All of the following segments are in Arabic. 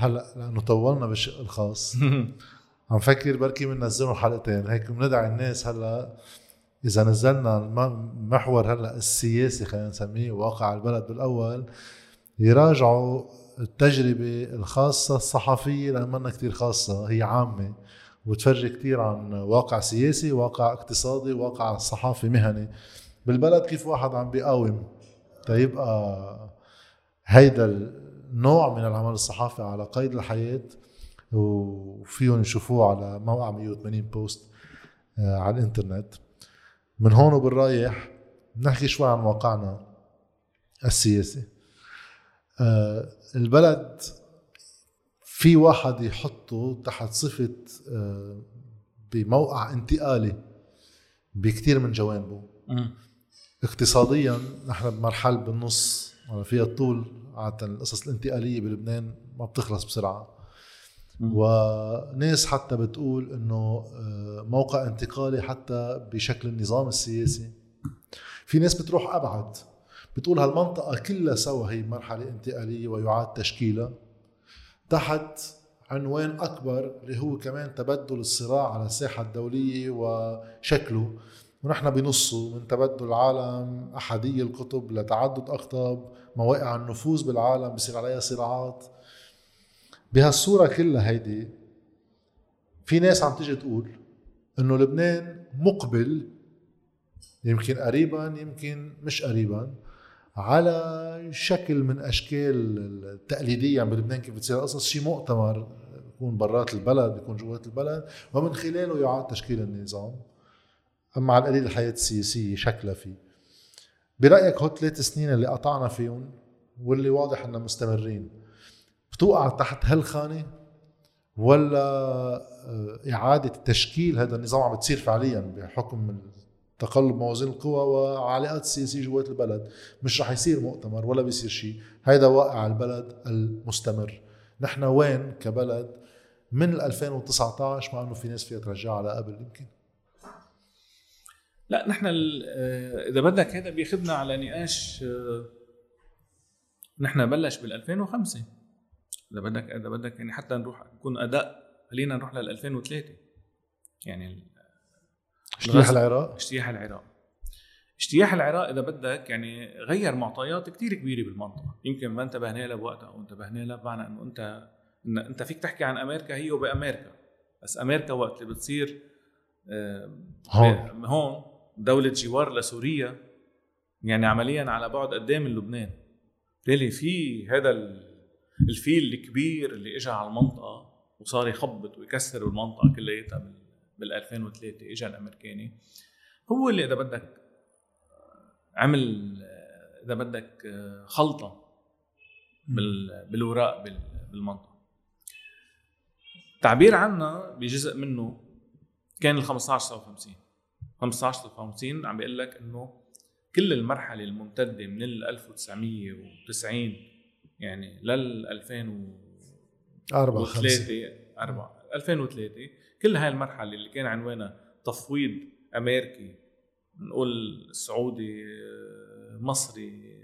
هلأ لأنه طولنا بالشق الخاص. عم فكر بركي بننزلهم حلقتين. هيك بندعي الناس هلأ إذا نزلنا المحور هلأ السياسي خلينا نسميه واقع البلد بالأول يراجعوا التجربة الخاصة الصحفية لأن منا كتير خاصة هي عامة وتفرجي كتير عن واقع سياسي واقع اقتصادي واقع صحافي مهني. بالبلد كيف واحد عم بيقاوم؟ تيبقى هيدا النوع من العمل الصحافي على قيد الحياة وفيهم يشوفوه على موقع 180 بوست آه، على الإنترنت. من هون وبالرايح نحكي شوي عن واقعنا السياسي. آه، البلد في واحد يحطه تحت صفة آه، بموقع انتقالي بكثير من جوانبه. اقتصاديا نحن بمرحلة بالنص فيها الطول. عادة القصص الانتقالية بلبنان ما بتخلص بسرعة. وناس حتى بتقول إنه آه، موقع انتقالي حتى بشكل النظام السياسي. في ناس بتروح أبعد. بتقول هالمنطقة كلها سوا هي مرحلة انتقالية ويعاد تشكيلها تحت عنوان أكبر اللي هو كمان تبدل الصراع على الساحة الدولية وشكله. ونحن بنصه من تبدل العالم أحدية القطب لتعدد أقطاب مواقع النفوذ بالعالم بصير عليها صراعات. بهالصورة كلها هيدي في ناس عم تيجي تقول إنه لبنان مقبل يمكن قريبا يمكن مش قريبا على شكل من أشكال التقليدية. يعني بلبنان كيف بتصير قصص شيء مؤتمر يكون برات البلد يكون جوات البلد ومن خلاله يعاد تشكيل النظام. اما على القليل الحياة السياسية شكلها فيه. برأيك هو ثلاث سنين اللي قطعنا فيهم واللي واضح انها مستمرين بتوقع تحت هالخانة ولا آه، إعادة تشكيل هذا النظام عم بتصير فعليا بحكم تقلب موازين القوى وعلاقات السياسيه جوات البلد؟ مش رح يصير مؤتمر ولا بيصير شيء. هيدا واقع البلد المستمر. نحن وين كبلد من 2019 مع إنه في ناس فيها ترجع على قبل يمكن؟ لا نحن آه، إذا بدك هذا بياخذنا على نقاش آه، نحن بلش بال 2005 إذا بدك إذا بدك يعني حتى نروح نكون أداء خلينا نروح لل 2003 يعني اجتياح العراق. اجتياح العراق. اجتياح العراق إذا بدك يعني غير معطيات كثير كبيرة بالمنطقة. يمكن ما انتبهنا لها بوقتها أو انتبهنا لها بمعنى إنه أنت إن أنت فيك تحكي عن أمريكا هي وبأمريكا. بس أمريكا وقت اللي بتصير هون. هون. دولة جوار لسوريا يعني عمليا على بعد قد من لبنان. بالتالي في هذا الفيل الكبير اللي اجى على المنطقة وصار يخبط ويكسر المنطقة كلياتها بال 2003 اجى الأمريكاني. هو اللي إذا بدك عمل إذا بدك خلطة بالوراق بالمنطقة. تعبير عنا بجزء منه كان ال 15 59 15 59 عم بيقول لك إنه كل المرحلة الممتدة من ال 1990 يعني لل 2004 5 4 2003 كل هاي المرحلة اللي كان عنوانها تفويض أمريكي نقول سعودي مصري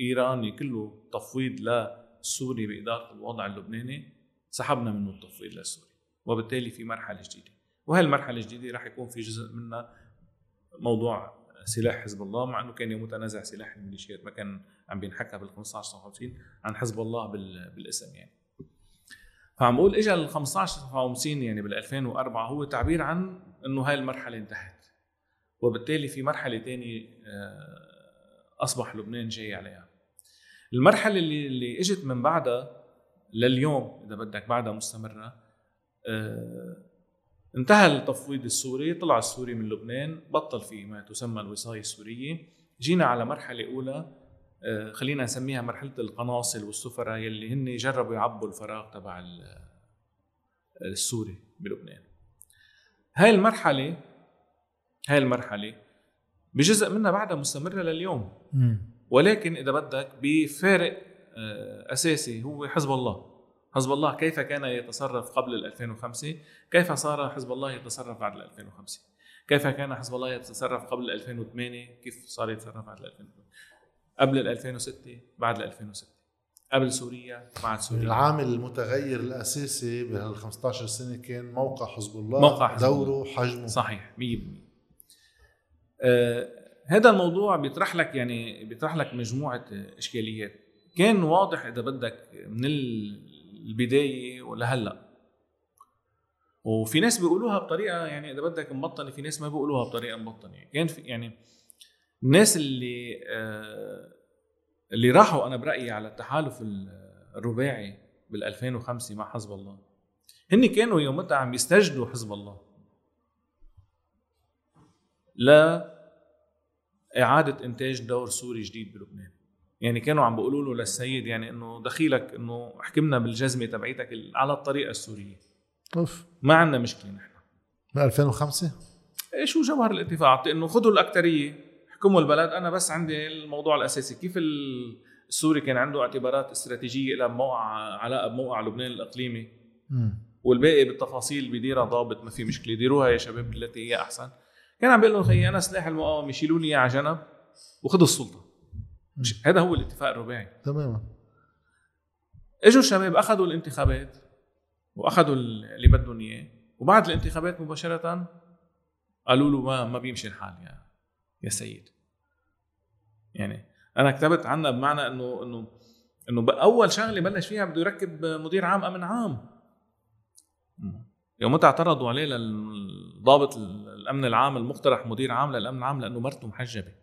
إيراني كله تفويض لسوري بإدارة الوضع اللبناني سحبنا منه التفويض لسوريا وبالتالي في مرحلة جديدة. وهي المرحله الجديدة راح يكون في جزء منها موضوع سلاح حزب الله مع إنه كان متنازع سلاح الميليشيات ما كان عم بينحكى بال 15 59 عن حزب الله بالاسم يعني. فعم بقول اجى ال 15 59 يعني بال 2004 هو تعبير عن إنه هاي المرحلة انتهت. وبالتالي في مرحلة ثانية آه، أصبح لبنان جاي عليها. المرحلة اللي اللي إجت من بعدها لليوم إذا بدك بعدها مستمرة آه، انتهى التفويض السوري طلع السوري من لبنان بطل في ما تسمى الوصاية السورية. جينا على مرحلة أولى آه، خلينا نسميها مرحلة القناصل والسفراء يلي هن جربوا يعبوا الفراغ تبع السوري بلبنان. هاي المرحلة هاي المرحلة بجزء منها بعدها مستمرة لليوم. ولكن إذا بدك بفارق آه، أساسي هو حزب الله. حزب الله كيف كان يتصرف قبل ال 2005 كيف صار حزب الله يتصرف بعد ال 2005 كيف كان حزب الله يتصرف قبل 2008 كيف صار يتصرف بعد 2008 قبل ال 2006 بعد ال 2006 قبل سوريا بعد سوريا. العامل المتغير الأساسي بهال 15 سنة كان موقع حزب الله موقع حزب دوره حجمه. صحيح 100% آه هذا الموضوع بيطرح لك يعني بيطرح لك مجموعة إشكاليات. كان واضح إذا بدك من البداية ولهلا وفي ناس بيقولوها بطريقة يعني إذا بدك مبطنة في ناس ما بيقولوها بطريقة مبطنة. كان في يعني الناس اللي آه اللي راحوا أنا برأيي على التحالف الرباعي بال 2005 مع حزب الله هن كانوا يومتها عم يستجدوا حزب الله. لا إعادة إنتاج دور سوري جديد بلبنان. يعني كانوا عم بيقولوا له للسيد يعني إنه دخيلك إنه احكمنا بالجزمة تبعيتك على الطريقة السورية. أوف. ما عندنا مشكلة نحن. من 2005 إيه شو جوهر الاتفاق؟ إنه خذوا الاكثريه احكموا البلد. أنا بس عندي الموضوع الأساسي. كيف السوري كان عنده اعتبارات استراتيجية لها موقع علاقة بموقع لبنان الإقليمي؟ والباقي بالتفاصيل بديرها ضابط ما في مشكلة. ديروها يا شباب التي هي أحسن. كان عم بيقول لهم خيي أنا سلاح المقاومة يشيلوا لي على جنب وخذوا السلطة. مش هذا هو الاتفاق الرباعي. تماما إجوا الشباب أخذوا الانتخابات وأخذوا اللي بدهم إياه. وبعد الانتخابات مباشرة قالوا له ما ما بيمشي الحال يا يا سيد. يعني أنا كتبت عنها بمعنى انه انه إنه أول شغلة بلش فيها بده يركب مدير عام أمن عام. يوم اعترضوا عليه للضابط الأمن العام المقترح مدير عام للأمن العام لأنه مرته محجبة.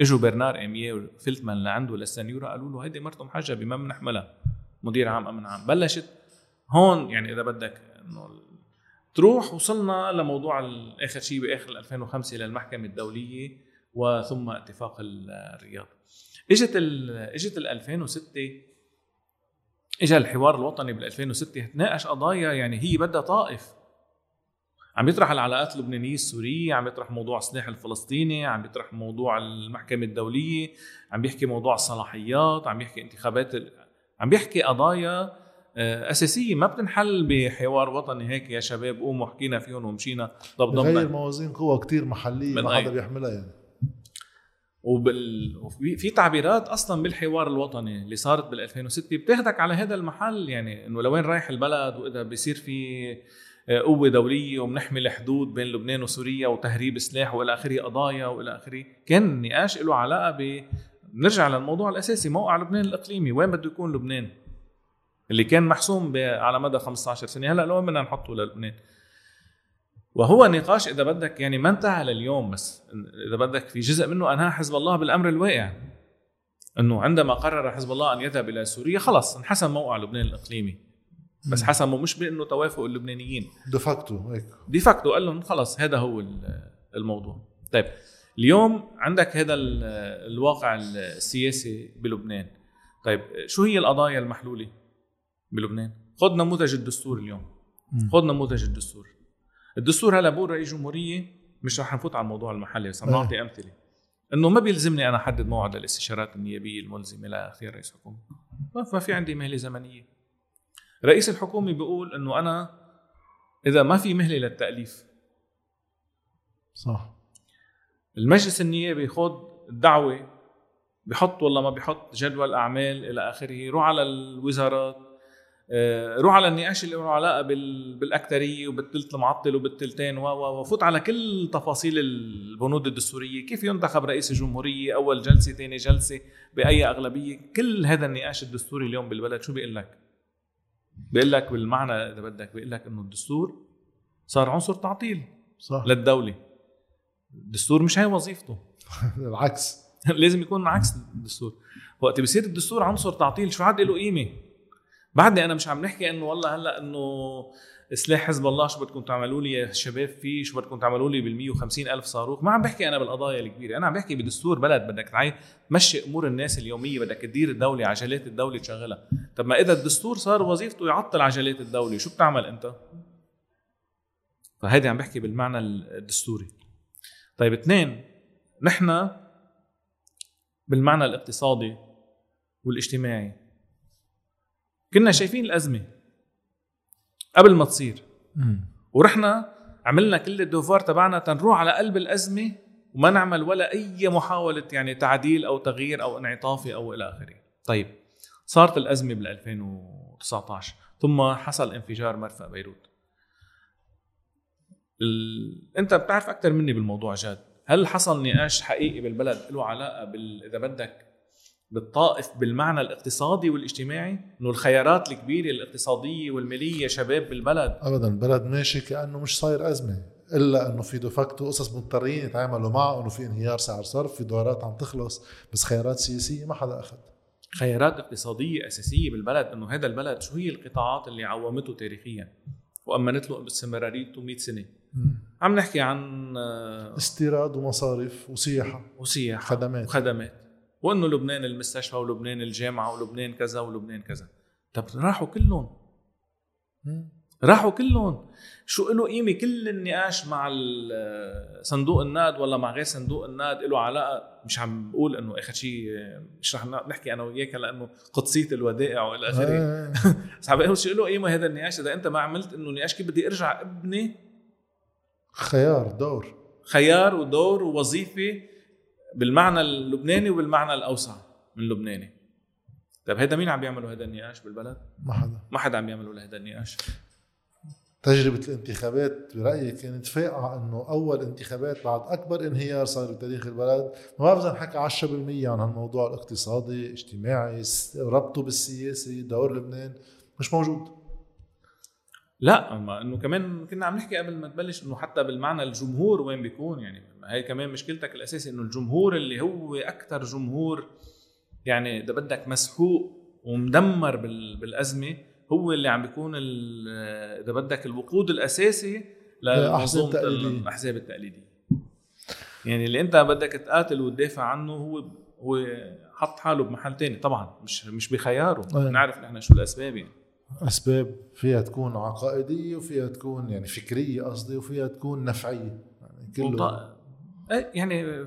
إجوا برنار اميه وفيلتمان لعنده للسنيورا قالوا له هيدي مرته محجبه ما بنحملها مدير عام أمن عام. بلشت هون يعني إذا بدك إنه تروح وصلنا لموضوع اخر شيء بآخر 2005 للمحكمه الدولية وثم اتفاق الرياض. إجت إجت ال 2006 اجى الحوار الوطني بال 2006 تناقش قضايا يعني هي بدها طائف. عم يطرح العلاقات اللبنانية السورية عم يطرح موضوع السلاح الفلسطيني عم يطرح موضوع المحكمة الدولية عم بيحكي موضوع الصلاحيات عم يحكي انتخابات عم بيحكي قضايا آه، أساسية. ما بتنحل بحوار وطني هيك يا شباب قوموا حكينا فيهم ومشينا ضبضبنا غير موازين قوى كتير محلية ما حدا بيحملها يعني. وبال... وفي في تعبيرات أصلا بالحوار الوطني اللي صارت بال 2006 بتاخدك على هذا المحل يعني إنه لوين رايح البلد وإذا بيصير في قوة دولية وبنحمي الحدود بين لبنان وسوريا وتهريب سلاح وإلى آخره قضايا وإلى آخره، كان النقاش له علاقة ب نرجع للموضوع الأساسي موقع لبنان الإقليمي، وين بده يكون لبنان؟ اللي كان محسوم على مدى 15 سنة، هلأ لوين بدنا نحطه للبنان؟ وهو نقاش إذا بدك يعني ما انتهى لليوم بس. إذا بدك في جزء منه انهى حزب الله بالأمر الواقع. إنه عندما قرر حزب الله أن يذهب إلى سوريا خلص انحسم موقع لبنان الإقليمي. بس حسمه مش بإنه توافق اللبنانيين. de facto هيك. de facto قال لهم خلص هذا هو الموضوع. طيب اليوم عندك هذا الواقع السياسي بلبنان. طيب شو هي القضايا المحلولة بلبنان؟ خذ نموذج الدستور اليوم. خذ نموذج الدستور. الدستور هلا بقول رئيس جمهورية مش رح نفوت على الموضوع المحلي بس نعطي أمثلة. إنه ما بيلزمني أنا أحدد موعد للاستشارات النيابية الملزمة لاختيار رئيس حكومة. ما في عندي مهلة زمنية. رئيس الحكومة بيقول إنه أنا إذا ما في مهلة للتأليف. صح. المجلس النيابي خذ الدعوه بحط ولا ما بحط جدول أعمال إلى آخره روح على الوزارات آه، روح على النقاش اللي له علاقة بالاكثريه وبالثلث المعطل وبالثلثين وفوت على كل تفاصيل البنود الدستورية. كيف ينتخب رئيس الجمهوريه أول جلسة ثاني جلسة بأي أغلبية؟ كل هذا النقاش الدستوري اليوم بالبلد شو بيقول لك؟ بيقول لك بالمعنى إذا بدك بيقول لك إنه الدستور صار عنصر تعطيل صح. للدولة. الدستور مش هي وظيفته. العكس. لازم يكون عكس الدستور. وقت بيصير الدستور عنصر تعطيل شو عاد له قيمة؟ بعدني أنا مش عم نحكي إنه والله هلأ إنه سلاح حزب الله شو بدكم تعملوا لي يا شباب؟ فيه شو بدكم تعملوا لي بال 150 ألف صاروخ؟ ما عم بحكي أنا بالقضايا الكبيرة أنا عم بحكي بدستور بلد بدك تعي تمشي أمور الناس اليومية بدك تدير الدولة عجلات الدولة تشغلها. طب ما إذا الدستور صار وظيفته يعطل عجلات الدولة شو بتعمل أنت؟ فهيدي عم بحكي بالمعنى الدستوري. طيب اثنين نحن بالمعنى الاقتصادي والاجتماعي كنا شايفين الأزمة. قبل ما تصير. ورحنا عملنا كل الدوفار تبعنا تنروح على قلب الأزمة وما نعمل ولا أي محاولة يعني تعديل أو تغيير أو انعطافي أو إلى آخره. طيب صارت الأزمة بال 2019 ثم حصل انفجار مرفأ بيروت. ال... أنت بتعرف أكثر مني بالموضوع جاد. هل حصل نقاش حقيقي بالبلد؟ له علاقة بال... إذا بدك بالطائف بالمعنى الاقتصادي والاجتماعي إنه الخيارات الكبيرة الاقتصادية والمالية شباب بالبلد. ابدا البلد ماشي كأنه مش صاير أزمة إلا إنه في دوفاكتو قصص مضطرين يتعاملوا معه إنه في انهيار سعر صرف في دولارات عم تخلص بس خيارات سياسية ما حدا أخذ. خيارات اقتصادية أساسية بالبلد إنه هذا البلد شو هي القطاعات اللي عومته تاريخيا؟ وامنت له باستمراريته 100 سنة. عم نحكي عن آه، استيراد ومصارف وسياحة. وسياحة خدمات. وخدمات. وانه لبنان المستشفى ولبنان الجامعة ولبنان كذا ولبنان كذا. طب راحوا كلهم. راحوا كلهم. شو له قيمة كل النقاش مع صندوق النقد ولا مع غير صندوق النقد؟ له علاقة. مش عم بقول إنه آخر شيء مش رح نحكي أنا وياك لأنه قدسية الودائع وإلى آخره. آه. بس عم بقول شو له قيمة هذا النقاش إذا أنت ما عملت إنه نقاش كيف بدي أرجع ابني؟ خيار دور. خيار ودور ووظيفة بالمعنى اللبناني وبالمعنى الأوسع من اللبناني طيب هذا مين عم بيعملوا هذا النقاش بالبلد؟ ما حدا. ما حدا عم يعملوا هذا النقاش. تجربة الانتخابات برأيي كانت فاقعة إنه أول انتخابات بعد أكبر انهيار صار بتاريخ البلد، ما بعرف إذا نحكي 10% عن هالموضوع الاقتصادي، اجتماعي، ربطه بالسياسي، دور لبنان. مش موجود. لا ما إنه كمان كنا عم نحكي قبل ما تبلش إنه حتى بالمعنى الجمهور وين بيكون؟ يعني هي كمان مشكلتك الأساسي إنه الجمهور اللي هو أكثر جمهور يعني إذا بدك مسحوق ومدمر بالأزمة هو اللي عم بيكون إذا بدك الوقود الأساسي لمنظومة الأحزاب التقليدية. يعني اللي أنت بدك تقاتل وتدافع عنه هو هو حط حاله بمحل تاني. طبعا مش مش بخياره. نعرف نحن شو الأسباب يعني. أسباب فيها تكون عقائدية وفيها تكون يعني فكرية قصدي وفيها تكون نفعية. يعني كله إيه، يعني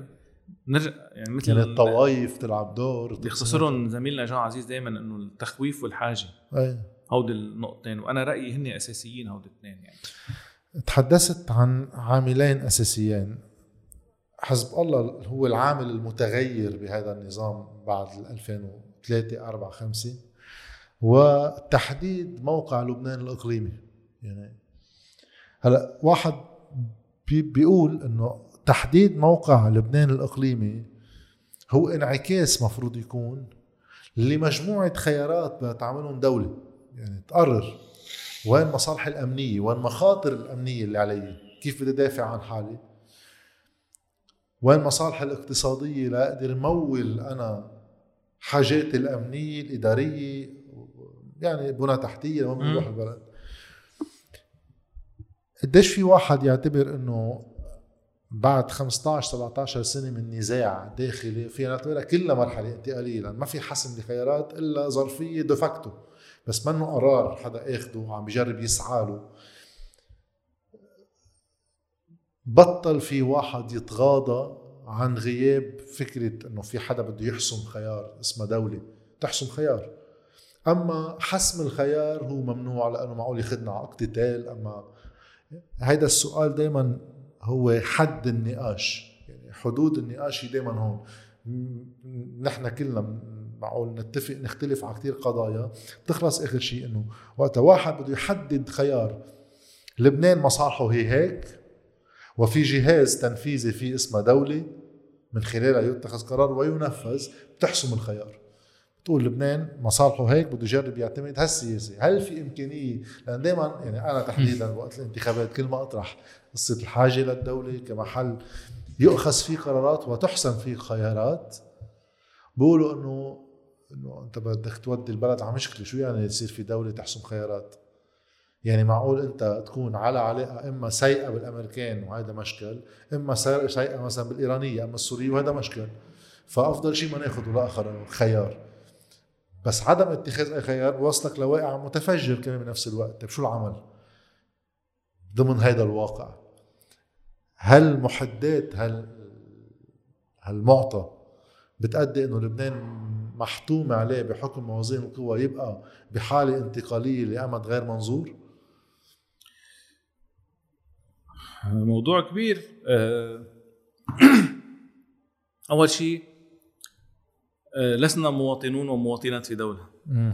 نرجع يعني مثل يعني الطوائف تلعب دور بيختصرهم زميلنا جان عزيز دائما إنه التخويف والحاجة. أي. هودي النقطتين وأنا رأيي هن أساسيين هودي الاثنين يعني. تحدثت عن عاملين أساسيين. حزب الله هو العامل المتغير بهذا النظام بعد 2003 4 5 وتحديد موقع لبنان الإقليمي. يعني هلا واحد بي بيقول إنه تحديد موقع لبنان الإقليمي هو انعكاس مفروض يكون لمجموعة خيارات بتعملهم دولة. يعني تقرر وين مصالحي الأمنية وين مخاطر الأمنية اللي علي كيف بدي دافع عن حالي وين مصالحي الاقتصادية لاقدر مول أنا حاجاتي الأمنية الإدارية يعني بنى تحتية لما بنروح البلد. قديش في واحد يعتبر إنه بعد 15 17 سنة من نزاع داخلي فينا نعتبرها كلها مرحلة انتقالية لأن ما في حسم لخيارات إلا ظرفية دفكتو بس منه قرار حدا آخده وعم بجرب يسعى له. بطل في واحد يتغاضى عن غياب فكرة إنه في حدا بده يحسم خيار اسمها دولة. تحسم خيار. أما حسم الخيار هو ممنوع لأنه معقول ياخذنا على اقتتال أما هيدا السؤال دائما هو حد النقاش يعني حدود النقاش هي دائما هون. نحن كلنا معقول نتفق نختلف على كثير قضايا. بتخلص آخر شيء إنه وقت واحد بده يحدد خيار. لبنان مصالحه هي هيك وفي جهاز تنفيذي في اسمه دولة من خلالها يتخذ قرار وينفذ بتحسم الخيار. بتقول لبنان مصالحه هيك بده يجرب يعتمد. هالسياسه، هل في إمكانية؟ لأن دائما يعني أنا تحديدا وقت الانتخابات كل ما أطرح قصة الحاجة للدولة كمحل يؤخذ فيه قرارات وتحسن فيه خيارات بقولوا إنه إنه أنت بدك تودي البلد على مشكلة. شو يعني يصير في دولة تحسم خيارات؟ يعني معقول أنت تكون على علاقة إما سيئه بالأمريكان وهذا مشكل إما سيئه مثلا بالإيرانية إما السورية وهذا مشكل. فأفضل شيء ما ناخذ ولا اخر خيار. بس عدم اتخاذ أي خيار بوصلك لواقع متفجر كمان بنفس الوقت. طيب شو العمل؟ ضمن هذا الواقع هل محدات هل هالمعطى بتأدي إنه لبنان محتوم عليه بحكم موازين القوى يبقى بحالة انتقالية لأمد غير منظور؟ موضوع كبير. آه، أول شيء لسنا مواطنون ومواطنات في دولة.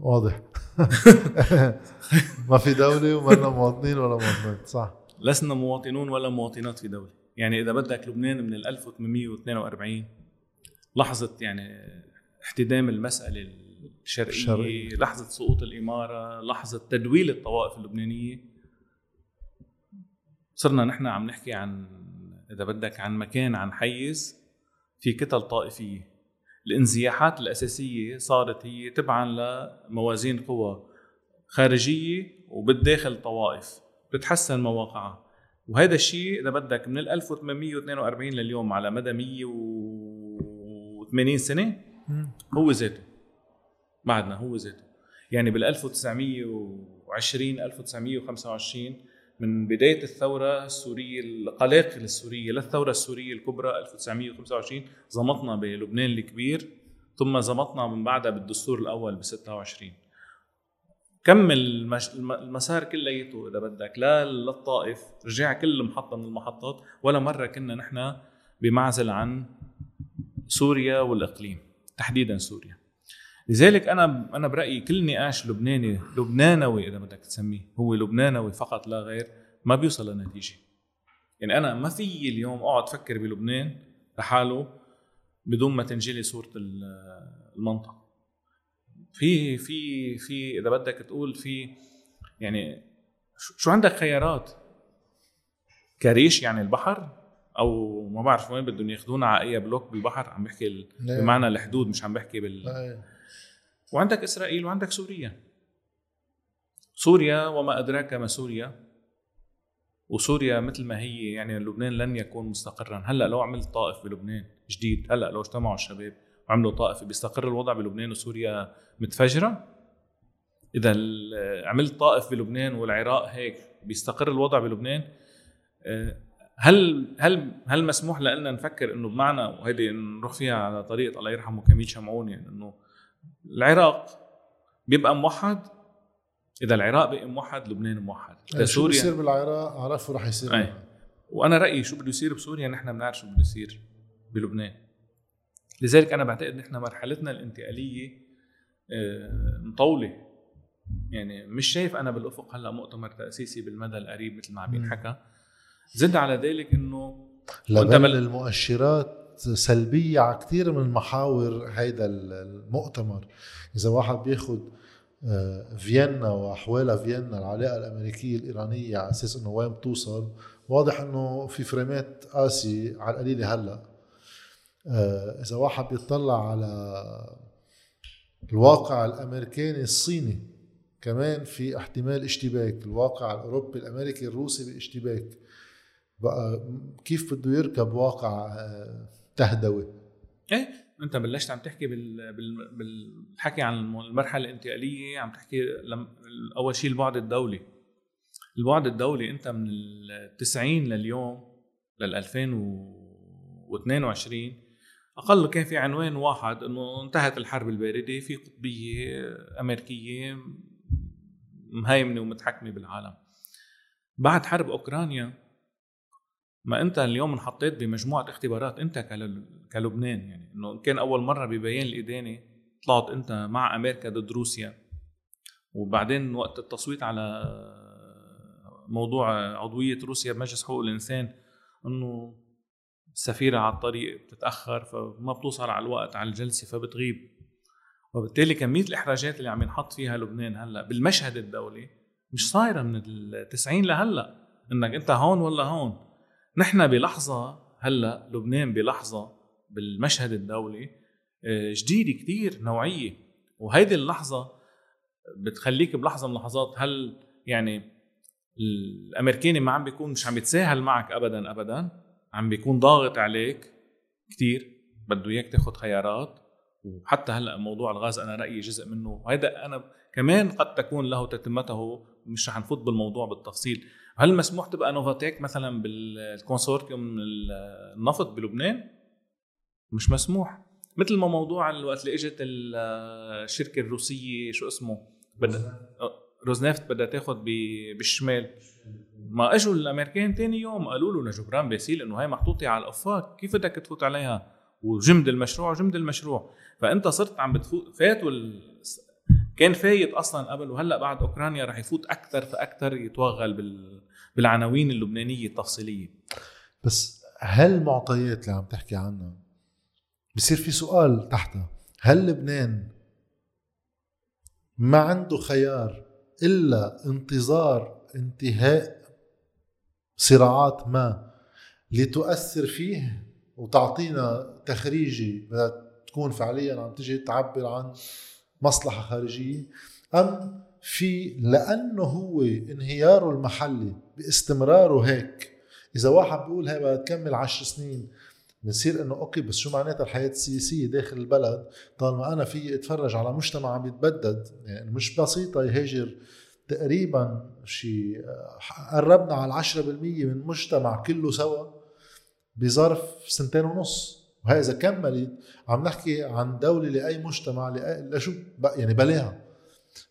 واضح. ما في دولة وما مواطنين ولا مواطنات صح. لسنا مواطنون ولا مواطنات في دولة. يعني إذا بدك لبنان من 1842 لحظة يعني احتدام المسألة الشرقية, الشرقية. لحظة سقوط الإمارة لحظة تدويل الطوائف اللبنانية. صرنا نحن عم نحكي عن إذا بدك عن مكان عن حيز في كتل طائفية. الانزياحات الأساسية صارت هي تبعا لموازين قوى خارجية وبالداخل طوائف بتحسن مواقعها. وهذا الشيء إذا بدك من 1842 لليوم على مدى 180 سنة هو ذاته. بعدنا هو ذاته. يعني بال 1920 1925 من بداية الثورة السورية القلاقل السوريه للثوره السورية الكبرى 1925 زمطنا بلبنان الكبير ثم زمطنا من بعدها بالدستور الأول ب 26 كمل المسار كلياته إذا بدك لا للطائف رجع كل محطة من المحطات ولا مرة كنا نحن بمعزل عن سوريا والإقليم تحديدا سوريا. لذلك أنا أنا برأيي كل نقاش لبناني لبنانوي إذا بدك تسميه هو لبنانوي فقط لا غير ما بيوصل لنتيجة. يعني أنا ما في اليوم أقعد أفكر بلبنان لحاله بدون ما تنجلي صورة المنطقة. في في في إذا بدك تقول في يعني شو عندك خيارات؟ كريش يعني البحر؟ أو ما بعرف وين بدهم ياخذونا على اي بلوك بالبحر؟ عم بحكي. بمعنى الحدود مش عم بحكي بال. وعندك إسرائيل وعندك سوريا. سوريا وما أدراك ما سوريا. وسوريا مثل ما هي يعني لبنان لن يكون مستقرا. هلأ لو عملت طائف بلبنان جديد هلأ لو اجتمعوا الشباب وعملوا طائفه بيستقر الوضع بلبنان وسوريا متفجرة. إذا عملت طائف بلبنان والعراق هيك بيستقر الوضع بلبنان آه، هل هل هل مسموح لنا نفكر إنه بمعنى وهيدي نروح فيها على طريقة الله يرحمه كميل شمعون يعني إنه العراق بيبقى موحد؟ إذا العراق بقي موحد لبنان موحد. إذا سوريا شو بيصير بالعراق؟ عرفوا رح يصير. أي. وأنا رأيي شو بده يصير بسوريا نحن بنعرف شو بده يصير بلبنان. لذلك أنا بعتقد نحن مرحلتنا الانتقالية آه، مطولة. يعني مش شايف أنا بالأفق هلأ مؤتمر تأسيسي بالمدى القريب مثل ما عم ينحكى زد على ذلك إنه لبل المؤشرات سلبية على كثير من محاور هيدا المؤتمر. إذا واحد بياخذ آه، فيينا وأحوالها فيينا العلاقة الأمريكية الإيرانية على أساس إنه وين بتوصل واضح إنه في فريمات قاسي على القليلة هلأ. آه، إذا واحد بيطلع على الواقع الأمريكاني الصيني كمان في احتمال اشتباك. الواقع الأوروبي الأمريكي الروسي باشتباك. بقى كيف بده يركب واقع آه، تهدوي. إيه أنت بلشت عم تحكي بال... بال... بالحكي عن المرحلة الانتقالية عم تحكي لم... أول شيء البعد الدولي. البعد الدولي أنت من ال 90 لليوم لل 2022 أقل كان في عنوان واحد إنه انتهت الحرب الباردة في قطبية أمريكية مهيمنة ومتحكمة بالعالم. بعد حرب أوكرانيا ما انت اليوم انحطيت بمجموعة اختبارات انت كلبنان يعني انه كان أول مرة ببيان الادانه طلعت انت مع أمريكا ضد روسيا. وبعدين وقت التصويت على موضوع عضوية روسيا بمجلس حقوق الإنسان إنه السفيرة على الطريق بتتأخر فما بتوصل على الوقت على الجلسة فبتغيب. وبالتالي كمية الإحراجات اللي عم ينحط فيها لبنان هلأ بالمشهد الدولي مش صايرة من التسعين لهلأ إنك أنت هون ولا هون. نحن بلحظة هلا لبنان بلحظة بالمشهد الدولي آه، جديدة كتير نوعية. وهيدي اللحظة بتخليك بلحظة من اللحظات هل يعني الامريكاني ما عم بيكون مش عم يتساهل معك ابدا ابدا؟ عم بيكون ضاغط عليك كتير بده إياك تاخذ خيارات. وحتى هلأ موضوع الغاز أنا رأيي جزء منه. وهذا أنا كمان قد تكون له تتمته مش رح نفوت بالموضوع بالتفصيل. هل مسموح تبقى نوفاتيك مثلا بال consortium النفط بلبنان؟ مش مسموح. مثل ما موضوع الوقت اللي اجت الشركة الروسية شو اسمه؟ بدها روزنفت بدها تاخذ بالشمال. ما إجوا الأمريكان تاني يوم قالوا له لجبران باسيل إنه هاي محطوطة على الـ OFAC كيف بدك تفوت عليها؟ وجمد المشروع جمد المشروع. فأنت صرت عم بتفوت فات وال... كان فايت أصلا قبل وهلأ بعد أوكرانيا رح يفوت أكثر فأكثر يتوغل بال... بالعناوين اللبنانية التفصيلية. بس هالمعطيات اللي عم تحكي عنها بصير في سؤال تحتها هل لبنان ما عنده خيار إلا انتظار انتهاء صراعات ما لتؤثر فيه؟ وتعطينا تخريجي تكون فعليا عم تجي تعبر عن مصلحة خارجية أم في لأنه هو انهياره المحلي باستمراره هيك. إذا واحد بيقول هي بدها تكمل عشر سنين بنصير إنه أوكي بس شو معناتها الحياة السياسية داخل البلد؟ طالما أنا في أتفرج على مجتمع عم يتبدد يعني مش بسيطة يهاجر تقريبا شيء قربنا على 10% من المجتمع كله سوا بظرف سنتين ونص. وهي إذا كملت عم نحكي عن دولة لأي مجتمع لأي لشو؟ يعني بلاها.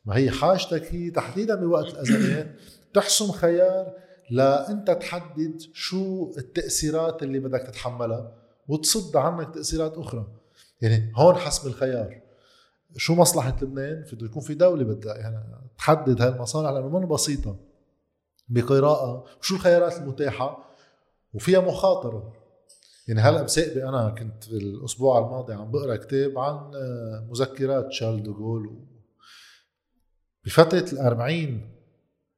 ما هي حاجتك هي تحديدا بوقت الأزمات. تحسم خيار لا أنت تحدد شو التأثيرات اللي بدك تتحملها وتصد عنك تأثيرات أخرى. يعني هون حسب الخيار. شو مصلحة لبنان؟ بده يكون في دولة بدها يعني تحدد هالمصالح لأنه من بسيطة. بقراءة وشو الخيارات المتاحة؟ وفيها مخاطرة. يعني هلأ مساقبي أنا كنت الأسبوع الماضي عم بقرأ كتاب عن مذكرات شارل دوغول بفترة الأربعين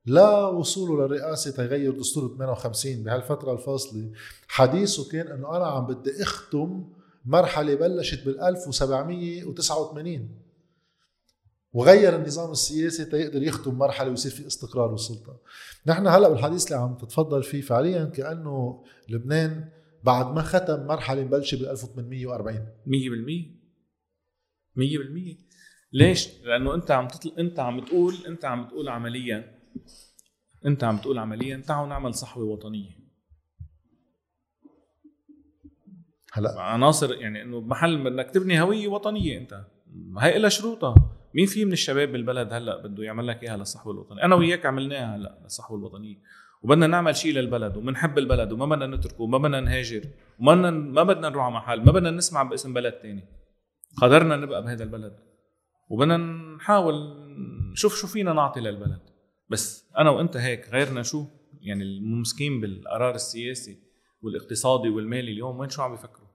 لا وصوله للرئاسة تغير دستور 58 بهالفترة الفاصلة. حديثه كان إنه أنا عم بدي أختم مرحلة بلشت بال 1789 وغير النظام السياسي تيقدر يختم مرحلة ويصير في استقرار بالسلطة نحن هلأ بالحديث اللي عم تتفضل فيه فعليا كأنه لبنان بعد ما ختم مرحلة مبلشة بال 1840 100% 100% ليش؟ لأنه أنت عم تطل... أنت عم تقول أنت عم تقول عمليا أنت عم تقول عمليا تعالوا نعمل صحوة وطنية. هلا؟ عناصر يعني إنه بمحل بدك تبني هوية وطنية أنت. هي لها شروطها. مين في من الشباب بالبلد هلأ بده يعمل لك إياها للصحوة الوطنية؟ أنا وياك عملناها هلأ للصحوة الوطنية. وبدنا نعمل شيء للبلد وبنحب البلد وما بدنا نتركه وما بدنا نهاجر وما بدنا ما بدنا نروح على محل ما بدنا نسمع باسم بلد تاني. قدرنا نبقى بهذا البلد. وبدنا نحاول نشوف شو فينا نعطي للبلد. بس أنا وأنت هيك غيرنا شو؟ يعني الممسكين بالقرار السياسي والاقتصادي والمالي اليوم وين شو عم بيفكروا؟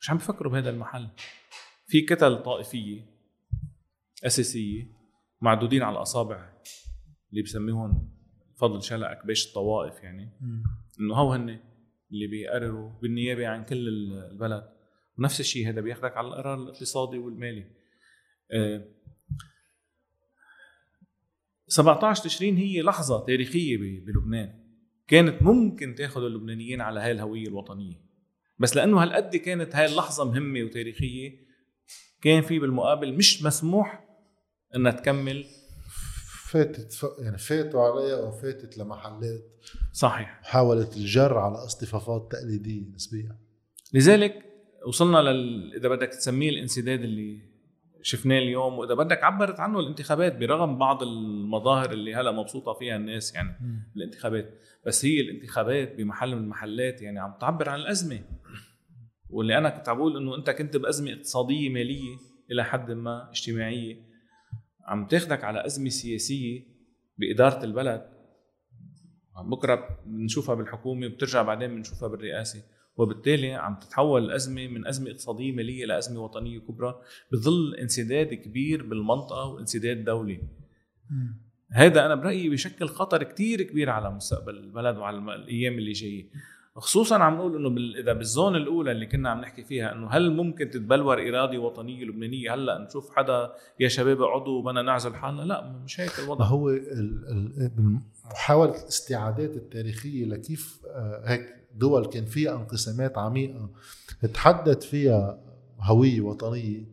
مش عم بيفكروا بهذا المحل. في كتل طائفية أساسية معدودين على الأصابع اللي بسميهم فضل شلع اكباش الطوائف يعني. إنه هو هن اللي بيقرروا بالنيابة عن كل البلد. ونفس الشيء هذا بياخذك على القرار الاقتصادي والمالي. أه 17 تشرين هي لحظة تاريخية بلبنان. كانت ممكن تاخذ اللبنانيين على هاي الهوية الوطنية. بس لأنه هالقد كانت هاي اللحظة مهمة وتاريخية كان في بالمقابل مش مسموح إنها تكمل. فاتت ف... يعني فاتوا عليها وفاتت لمحلات. صحيح. محاولة الجر على اصطفافات تقليدية نسبيا. لذلك وصلنا لل إذا بدك تسميه الانسداد اللي شفناه اليوم وإذا بدك عبرت عنه الانتخابات برغم بعض المظاهر اللي هلا مبسوطة فيها الناس يعني م. الانتخابات. بس هي الانتخابات بمحل من المحلات يعني عم تعبر عن الأزمة. واللي أنا كنت عم بقول إنه أنت كنت بأزمة اقتصادية مالية إلى حد ما اجتماعية. عم تاخدك على أزمة سياسية بإدارة البلد. بكرة بنشوفها بالحكومة وبترجع بعدين بنشوفها بالرئاسة. وبالتالي عم تتحول الأزمة من أزمة اقتصادية مالية لازمه وطنية كبرى بظل انسداد كبير بالمنطقة وانسداد دولي. هذا أنا برأيي بشكل خطر كتير كبير على مستقبل البلد وعلى الأيام اللي جاية. خصوصا عم نقول إنه بال... إذا بالزون الأولى اللي كنا عم نحكي فيها إنه هل ممكن تتبلور إرادة وطنية لبنانية؟ هلأ نشوف حدا يا شباب اقعدوا بدنا نعزل حالنا؟ لا مش هيك الوضع. هو محاوله الاستعادات التاريخية لكيف آه، هيك دول كان فيها انقسامات عميقة تحدد فيها هوية وطنية.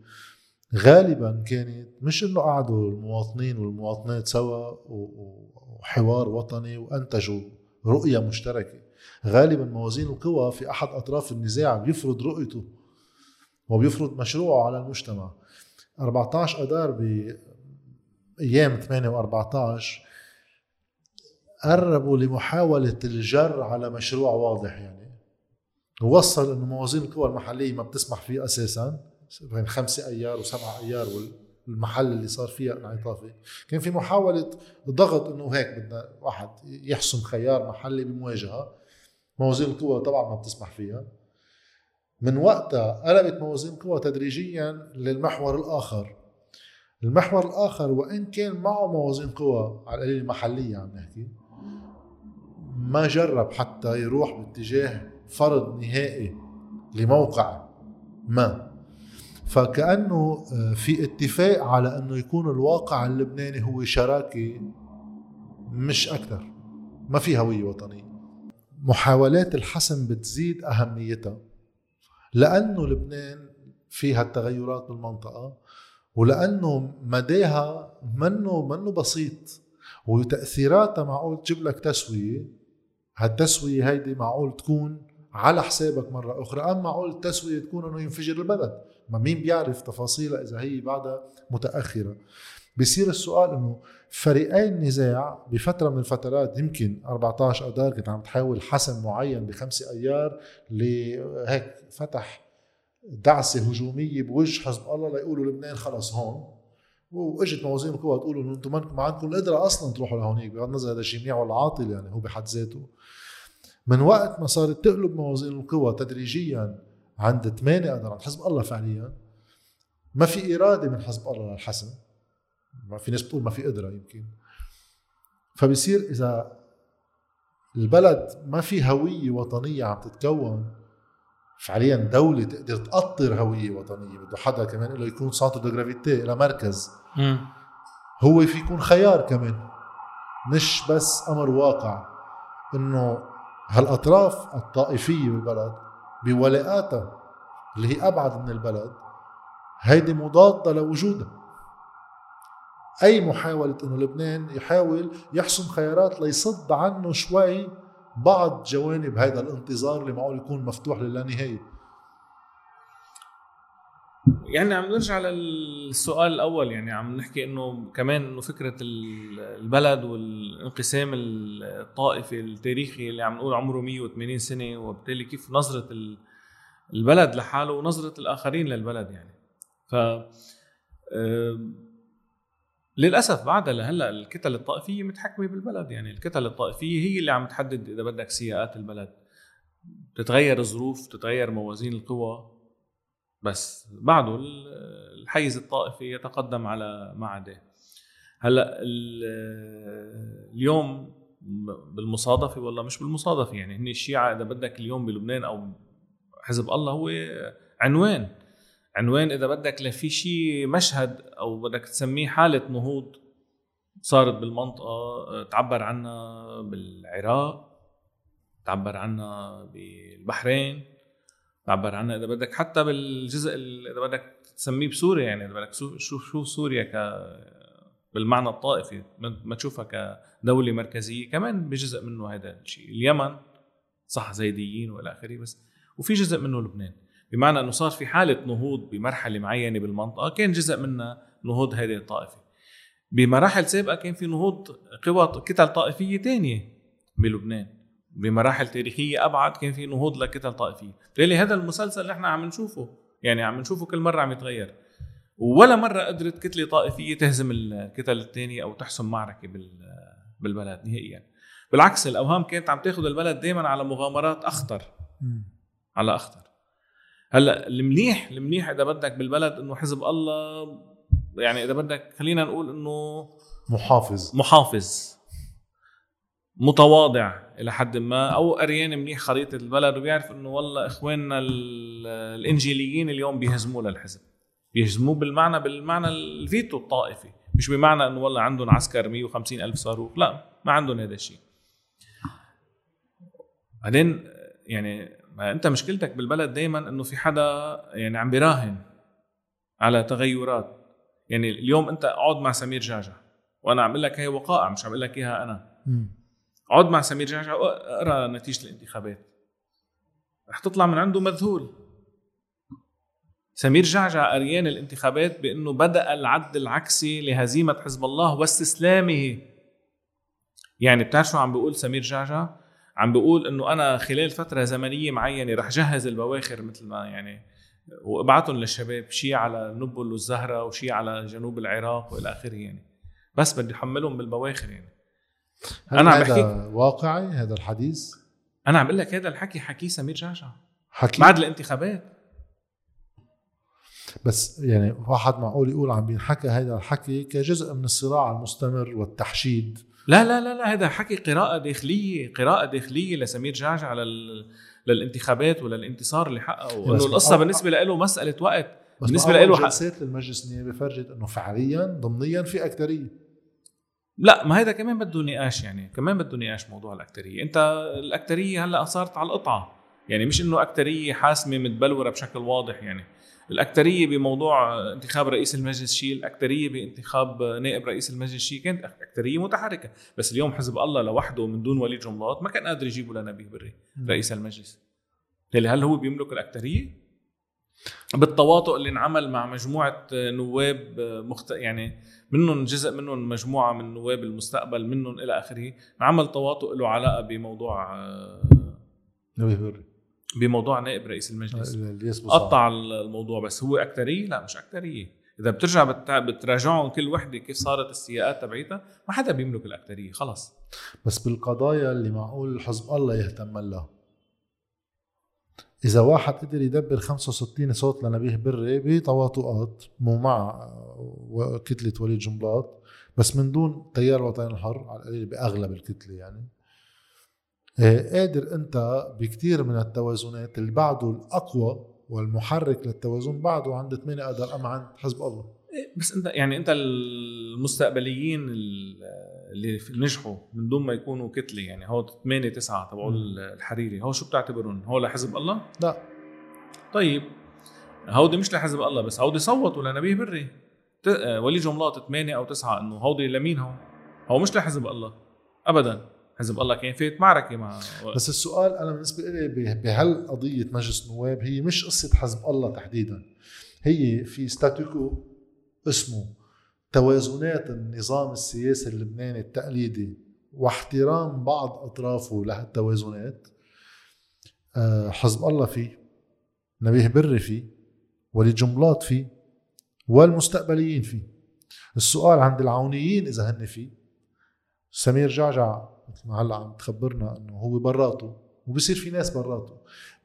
غالبا كانت مش إنه قعدوا المواطنين والمواطنات سوا وحوار وطني وأنتجوا رؤية مشتركة. غالبا موازين القوى في أحد أطراف النزاع بيفرض رؤيته وبيفرض مشروعه على المجتمع. 14 اذار بأيام 8 و14 قربوا لمحاولة الجر على مشروع واضح يعني. ووصل إنه موازين القوى المحلية ما بتسمح فيه أساسا. بين خمسة أيار وسبعة أيار والمحل اللي صار فيها انعطافي كان في محاولة ضغط إنه هيك بدنا واحد يحسم خيار محلي بمواجهة. موازين القوى طبعا ما بتسمح فيها. من وقتها قلبت موازين القوى تدريجيا للمحور الآخر. المحور الآخر وإن كان معه موازين قوى على القليل المحلية عم نحكي. ما جرب حتى يروح باتجاه فرض نهائي لموقع ما. فكأنه آه، في اتفاق على أنه يكون الواقع اللبناني هو شراكة مش أكثر ما في هوية وطنية. محاولات الحسم بتزيد أهميتها لأنه لبنان فيها التغيرات بالمنطقة ولأنه مداها منه منه بسيط وتاثيراتها معقول تجيب لك تسوية. هالتسوية هيدي معقول تكون على حسابك مرة أخرى؟ أم معقول التسوية تكون أنه ينفجر البلد؟ ما مين بيعرف تفاصيلها إذا هي بعدها متأخرة؟ بصير السؤال أنه فريقي النزاع بفترة من الفترات يمكن 14 أدار كنت عم تحاول حسم معين بخمسة أيار لهيك فتح دعسة هجومية بوجه حزب الله ليقولوا لبنان خلص هون. وإجت موازين القوى تقولوا إنه أنتم ما عندكم القدره أصلا تروحوا لهونيك بغض النظر هذا الشيء منيح ولا عاطل يعني هو بحد ذاته. من وقت ما صارت تقلب موازين القوى تدريجيا عند 8 آذار عند حزب الله فعليا ما في إرادة من حزب الله للحسم. ما في ناس بتقول ما في قدرة يمكن. فبصير إذا البلد ما في هوية وطنية عم تتكون فعليا دولة تقدر تقطر هوية وطنية بده حدا كمان له يكون centre de gravité إلى مركز. هو في يكون خيار كمان مش بس أمر واقع إنه هالأطراف الطائفية بالبلد بولاءاتها اللي هي أبعد من البلد هيدي مضادة لوجودها. أي محاولة إنه لبنان يحاول يحسم خيارات ليصد عنه شوي بعض جوانب هذا الانتظار اللي معقول يكون مفتوح للانهايه يعني عم نرجع للسؤال الأول يعني عم نحكي إنه كمان إنه فكرة البلد والانقسام الطائفي التاريخي اللي عم نقول عمره 180 سنة وبالتالي كيف نظرة البلد لحاله ونظرة الآخرين للبلد يعني. ف للأسف بعدها لهلا الكتل الطائفية متحكمة بالبلد. يعني الكتل الطائفية هي اللي عم تحدد إذا بدك سياقات البلد. بتتغير الظروف بتتغير موازين القوى. بس بعده الحيز الطائفي يتقدم على ما عداه هلا اليوم بالمصادفة ولا مش بالمصادفة يعني هن الشيعة إذا بدك اليوم بلبنان أو حزب الله هو عنوان. عنوان إذا بدك لفي شيء مشهد أو بدك تسميه حالة نهوض صارت بالمنطقة تعبر عنها بالعراق تعبر عنها بالبحرين تعبر عنها إذا بدك حتى بالجزء إذا بدك تسميه بسوريا يعني إذا بدك شوف شوف سوريا ك بالمعنى الطائفي ما تشوفها كدولة مركزية كمان بجزء منه هذا الشيء اليمن صح زيديين والى آخره بس وفي جزء منه لبنان. بمعنى أنه صار في حالة نهوض بمرحلة معينة بالمنطقة كان جزء منها نهوض هذه الطائفة. بمراحل سابقة كان في نهوض قوى كتل طائفية ثانية بلبنان. بمراحل تاريخية أبعد كان في نهوض لكتل طائفية. بالتالي هذا المسلسل اللي إحنا عم نشوفه يعني عم نشوفه كل مرة عم يتغير. ولا مرة قدرت كتلة طائفية تهزم الكتل الثانية أو تحسم معركة بالبلد نهائيا. بالعكس الأوهام كانت عم تاخذ البلد دائما على مغامرات أخطر. على أخطر. هلا المنيح المنيح إذا بدك بالبلد إنه حزب الله يعني إذا بدك خلينا نقول إنه محافظ. محافظ متواضع إلى حد ما أو قريان منيح خريطة البلد وبيعرف إنه والله إخواننا الإنجيليين اليوم بيهزموا للحزب بيهزموه بالمعنى بالمعنى الفيتو الطائفي مش بمعنى إنه والله عندهم عسكر 150 ألف صاروخ لا ما عندهم هذا الشيء. بعدين يعني ما انت مشكلتك بالبلد دائما إنه في حدا يعني عم بيراهن على تغيرات. يعني اليوم أنت اقعد مع سمير جعجع وأنا عم لك هي وقائع مش عم أقول لك إياها أنا. اقعد مع سمير جعجع اقرا نتيجة الانتخابات. رح تطلع من عنده مذهول. سمير جعجع قريان الانتخابات بإنه بدأ العد العكسي لهزيمة حزب الله واستسلامه. يعني بتعرف شو عم بيقول سمير جعجع؟ عم بيقول إنه أنا خلال فترة زمنية معينة رح جهز البواخر مثل ما يعني وأبعتهم للشباب شيء على نبل والزهرة وشيء على جنوب العراق وإلى آخره يعني. بس بدي أحملهم بالبواخر يعني. أنا عم بحكي واقعي هذا الحديث؟ أنا عم بقول لك هذا الحكي حكي سمير جعجع حكي؟ بعد الانتخابات. بس يعني واحد معقول يقول عم بينحكى هذا الحكي كجزء من الصراع المستمر والتحشيد. لا لا لا لا هذا حكي قراءة داخلية قراءة داخلية لسمير جعجع لل... للانتخابات وللانتصار اللي حققه انه القصة بالنسبة له مسألة وقت بس بالنسبة له جلسات المجلس النيابي فرجت إنه فعليا ضمنيا في أكترية. لا ما هذا كمان بده نقاش يعني كمان بده نقاش موضوع الأكترية. أنت الأكترية هلأ صارت على القطعة يعني مش إنه أكترية حاسمة متبلورة بشكل واضح يعني. الاكثريه بموضوع انتخاب رئيس المجلس شيء الاكثريه بانتخاب نائب رئيس المجلس شيء كانت اكثريه متحركة. بس اليوم حزب الله لوحده من دون وليد جملات ما كان قادر يجيبه لنبيه بري رئيس المجلس. هل هو بيملك الاكثريه بالتواطؤ اللي انعمل مع مجموعة نواب مخت... يعني منهم جزء منهم مجموعة من نواب المستقبل منهم إلى آخره عمل تواطؤ له علاقة بموضوع نبيه بري. بموضوع نائب رئيس المجلس. قطع الموضوع بس هو أكترية؟ لا مش أكترية. إذا بترجع بتراجعهم كل وحدة كيف صارت السياقات تبعيتها ما حدا بيملك الأكترية خلص بس بالقضايا اللي معقول حزب الله يهتم لها. إذا واحد قدر يدبر 65 صوت لنبيه بري بتواطؤات مو مع كتلة وليد جنبلاط بس من دون تيار الوطني الحر على القليل بأغلب الكتلة يعني قادر أنت بكثير من التوازنات اللي بعده الأقوى والمحرك للتوازن بعده عند 8 قدر أم عند حزب الله إيه، بس أنت يعني أنت المستقبليين اللي نجحوا من دون ما يكونوا كتلة يعني هو 8 9 تبعوا الحريري هو شو بتعتبرهم؟ هو لحزب الله؟ لا طيب هودي مش لحزب الله بس هودي صوتوا لنبيه بري ولي جملات 8 أو 9 إنه هودي لمين هو؟ هو مش لحزب الله ابدا حزب الله كان فات معركة مع بس السؤال أنا بالنسبة لي بهالقضيه مجلس النواب هي مش قصة حزب الله تحديدا. هي في ستاتيكو اسمه توازنات النظام السياسي اللبناني التقليدي واحترام بعض أطرافه لهالتوازنات. آه، حزب الله فيه نبيه بري فيه وليد جملاط فيه والمستقبليين فيه. السؤال عند العونيين إذا هن فيه. سمير جعجع مثل ما هلا عم تخبرنا إنه هو براته وبصير في ناس براته.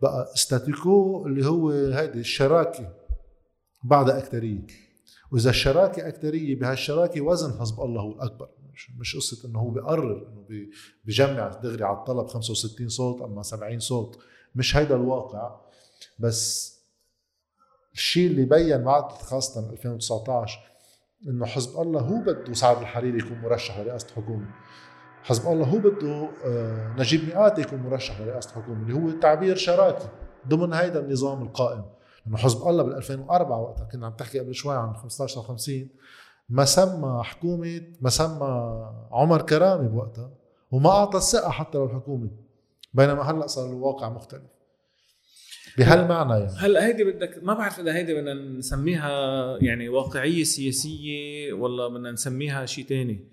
بقى ستاتيكو اللي هو هيدي الشراكة بعد أكترية. وإذا الشراكة أكترية بهالشراكة وزن حزب الله هو الأكبر. مش, مش قصة إنه هو بيقرر إنه بجمع دغري على الطلب 65 صوت أما 70 صوت. مش هيدا الواقع. بس الشيء اللي بين بعد خاصة 2019 إنه حزب الله هو بده سعد الحريري يكون مرشح لرئاسة الحكومة حزب الله هو بده آه، نجيب مئات يكون مرشح لرئاسة الحكومة اللي هو تعبير شراكي ضمن هيدا النظام القائم. لأنه حزب الله بال 2004 وقتها كنا عم تحكي قبل شوي عن 15 50 ما سمى حكومة ما سمى عمر كرامي بوقتها وما أعطى الثقة حتى للحكومه بينما هلأ صار الواقع مختلف. بهالمعنى يعني. هلأ هيدي بدك ما بعرف إذا هيدي بدنا نسميها يعني واقعية سياسية ولا بدنا نسميها شيء تاني.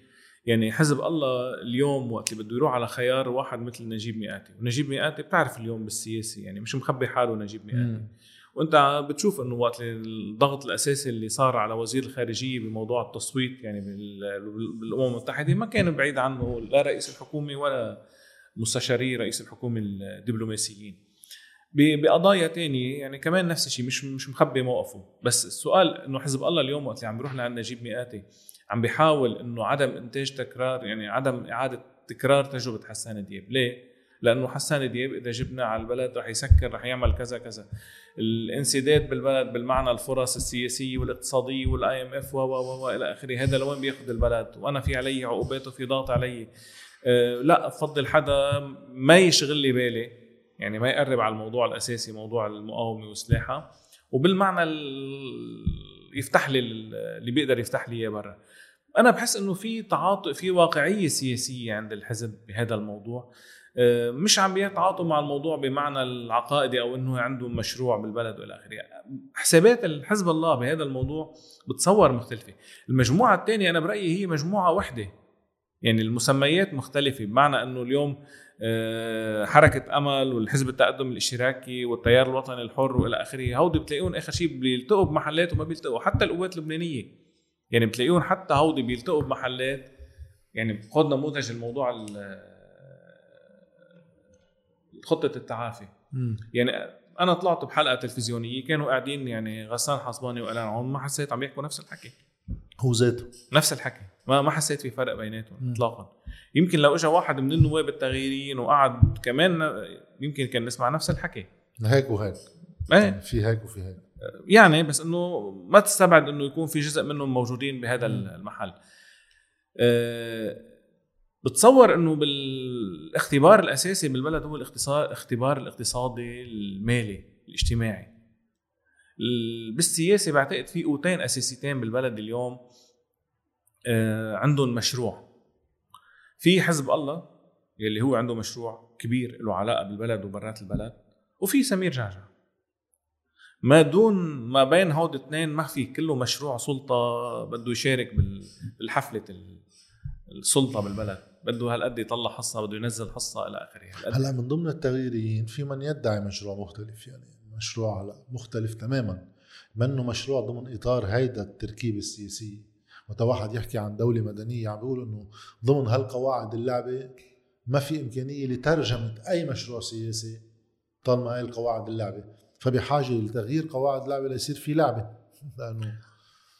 يعني حزب الله اليوم وقت اللي بده يروح على خيار واحد مثل نجيب مئاتي ونجيب مئاتي بتعرف اليوم بالسياسي يعني مش مخبي حاله نجيب مئاتي. وأنت بتشوف إنه وقت الضغط الأساسي اللي صار على وزير الخارجية بموضوع التصويت يعني بالأمم المتحدة ما كان بعيد عنه لا رئيس الحكومة ولا مستشاري رئيس الحكومة الدبلوماسيين. بقضايا تانية يعني كمان نفس الشيء مش مش مخبي موقفه. بس السؤال إنه حزب الله اليوم وقت اللي عم بيروح لعند نجيب مئاتي عم بيحاول إنه عدم إنتاج تكرار يعني عدم إعادة تكرار تجربة حسان دياب. ليه؟ لأنه حسان دياب إذا جبنا على البلد رح يسكر رح يعمل كذا كذا. الانسداد بالبلد بالمعنى الفرص السياسية والاقتصادية وال IMF و و إلى آخره هذا لوين بياخذ البلد؟ وأنا في علي عقوبات وفي ضغط علي. أه لا بفضل حدا ما يشغل لي بالي يعني ما يقرب على الموضوع الأساسي موضوع المقاومة وسلاحها وبالمعنى يفتح لي اللي بيقدر يفتح لي إياه برا. أنا بحس إنه في تعاطؤ في واقعية سياسية عند الحزب بهذا الموضوع. آه، مش عم بيتعاطوا مع الموضوع بمعنى العقائدي أو إنه عنده مشروع بالبلد وإلى آخره. حسابات الحزب الله بهذا الموضوع بتصور مختلفة. المجموعة الثانية أنا برأيي هي مجموعة وحدة. يعني المسميات مختلفة بمعنى إنه اليوم آه، حركة أمل والحزب التقدم الإشتراكي والتيار الوطني الحر وإلى آخره هودي بتلاقيهم آخر شيء بيلتقوا بمحلات وما بيلتقوا حتى القوات اللبنانية. يعني بتلاقيهم حتى هودي بيلتقوا بمحلات. يعني خذ نموذج الموضوع خطة التعافي. يعني أنا طلعت بحلقة تلفزيونية كانوا قاعدين يعني غسان حصباني والان عون ما حسيت عم يحكوا نفس الحكي. هو ذاته. نفس الحكي. ما ما حسيت في فرق بيناتهم اطلاقا. يمكن لو اجى واحد من النواب التغييريين وقعد كمان يمكن كان نسمع نفس الحكي. هيك وهيك. إيه. في هيك وفي هيك. يعني بس إنه ما تستبعد إنه يكون في جزء منهم موجودين بهذا المحل. أه بتصور إنه بالاختبار الأساسي بالبلد هو الاختبار الاقتصادي المالي الاجتماعي. بالسياسة بعتقد في قوتين أساسيتين بالبلد اليوم آه، عندهم مشروع. في حزب الله يلي هو عنده مشروع كبير له علاقة بالبلد وبرات البلد وفي سمير جعجع. ما دون ما بين هود الاثنين ما في كله مشروع سلطة بده يشارك بالحفلة السلطة بالبلد. بده هالقد يطلع حصة بده ينزل حصة إلى آخره. هلا من ضمن التغييريين في من يدعي مشروع مختلف يعني مشروع هلا مختلف تماما. منه مشروع ضمن إطار هيدا التركيبه السياسيه متى واحد يحكي عن دولة مدنية عم بيقول إنه ضمن هالقواعد اللعبة ما في إمكانية لترجمة أي مشروع سياسي طالما هاي القواعد اللعبة فبحاجة لتغيير قواعد اللعبة ليصير في لعبة. لأنه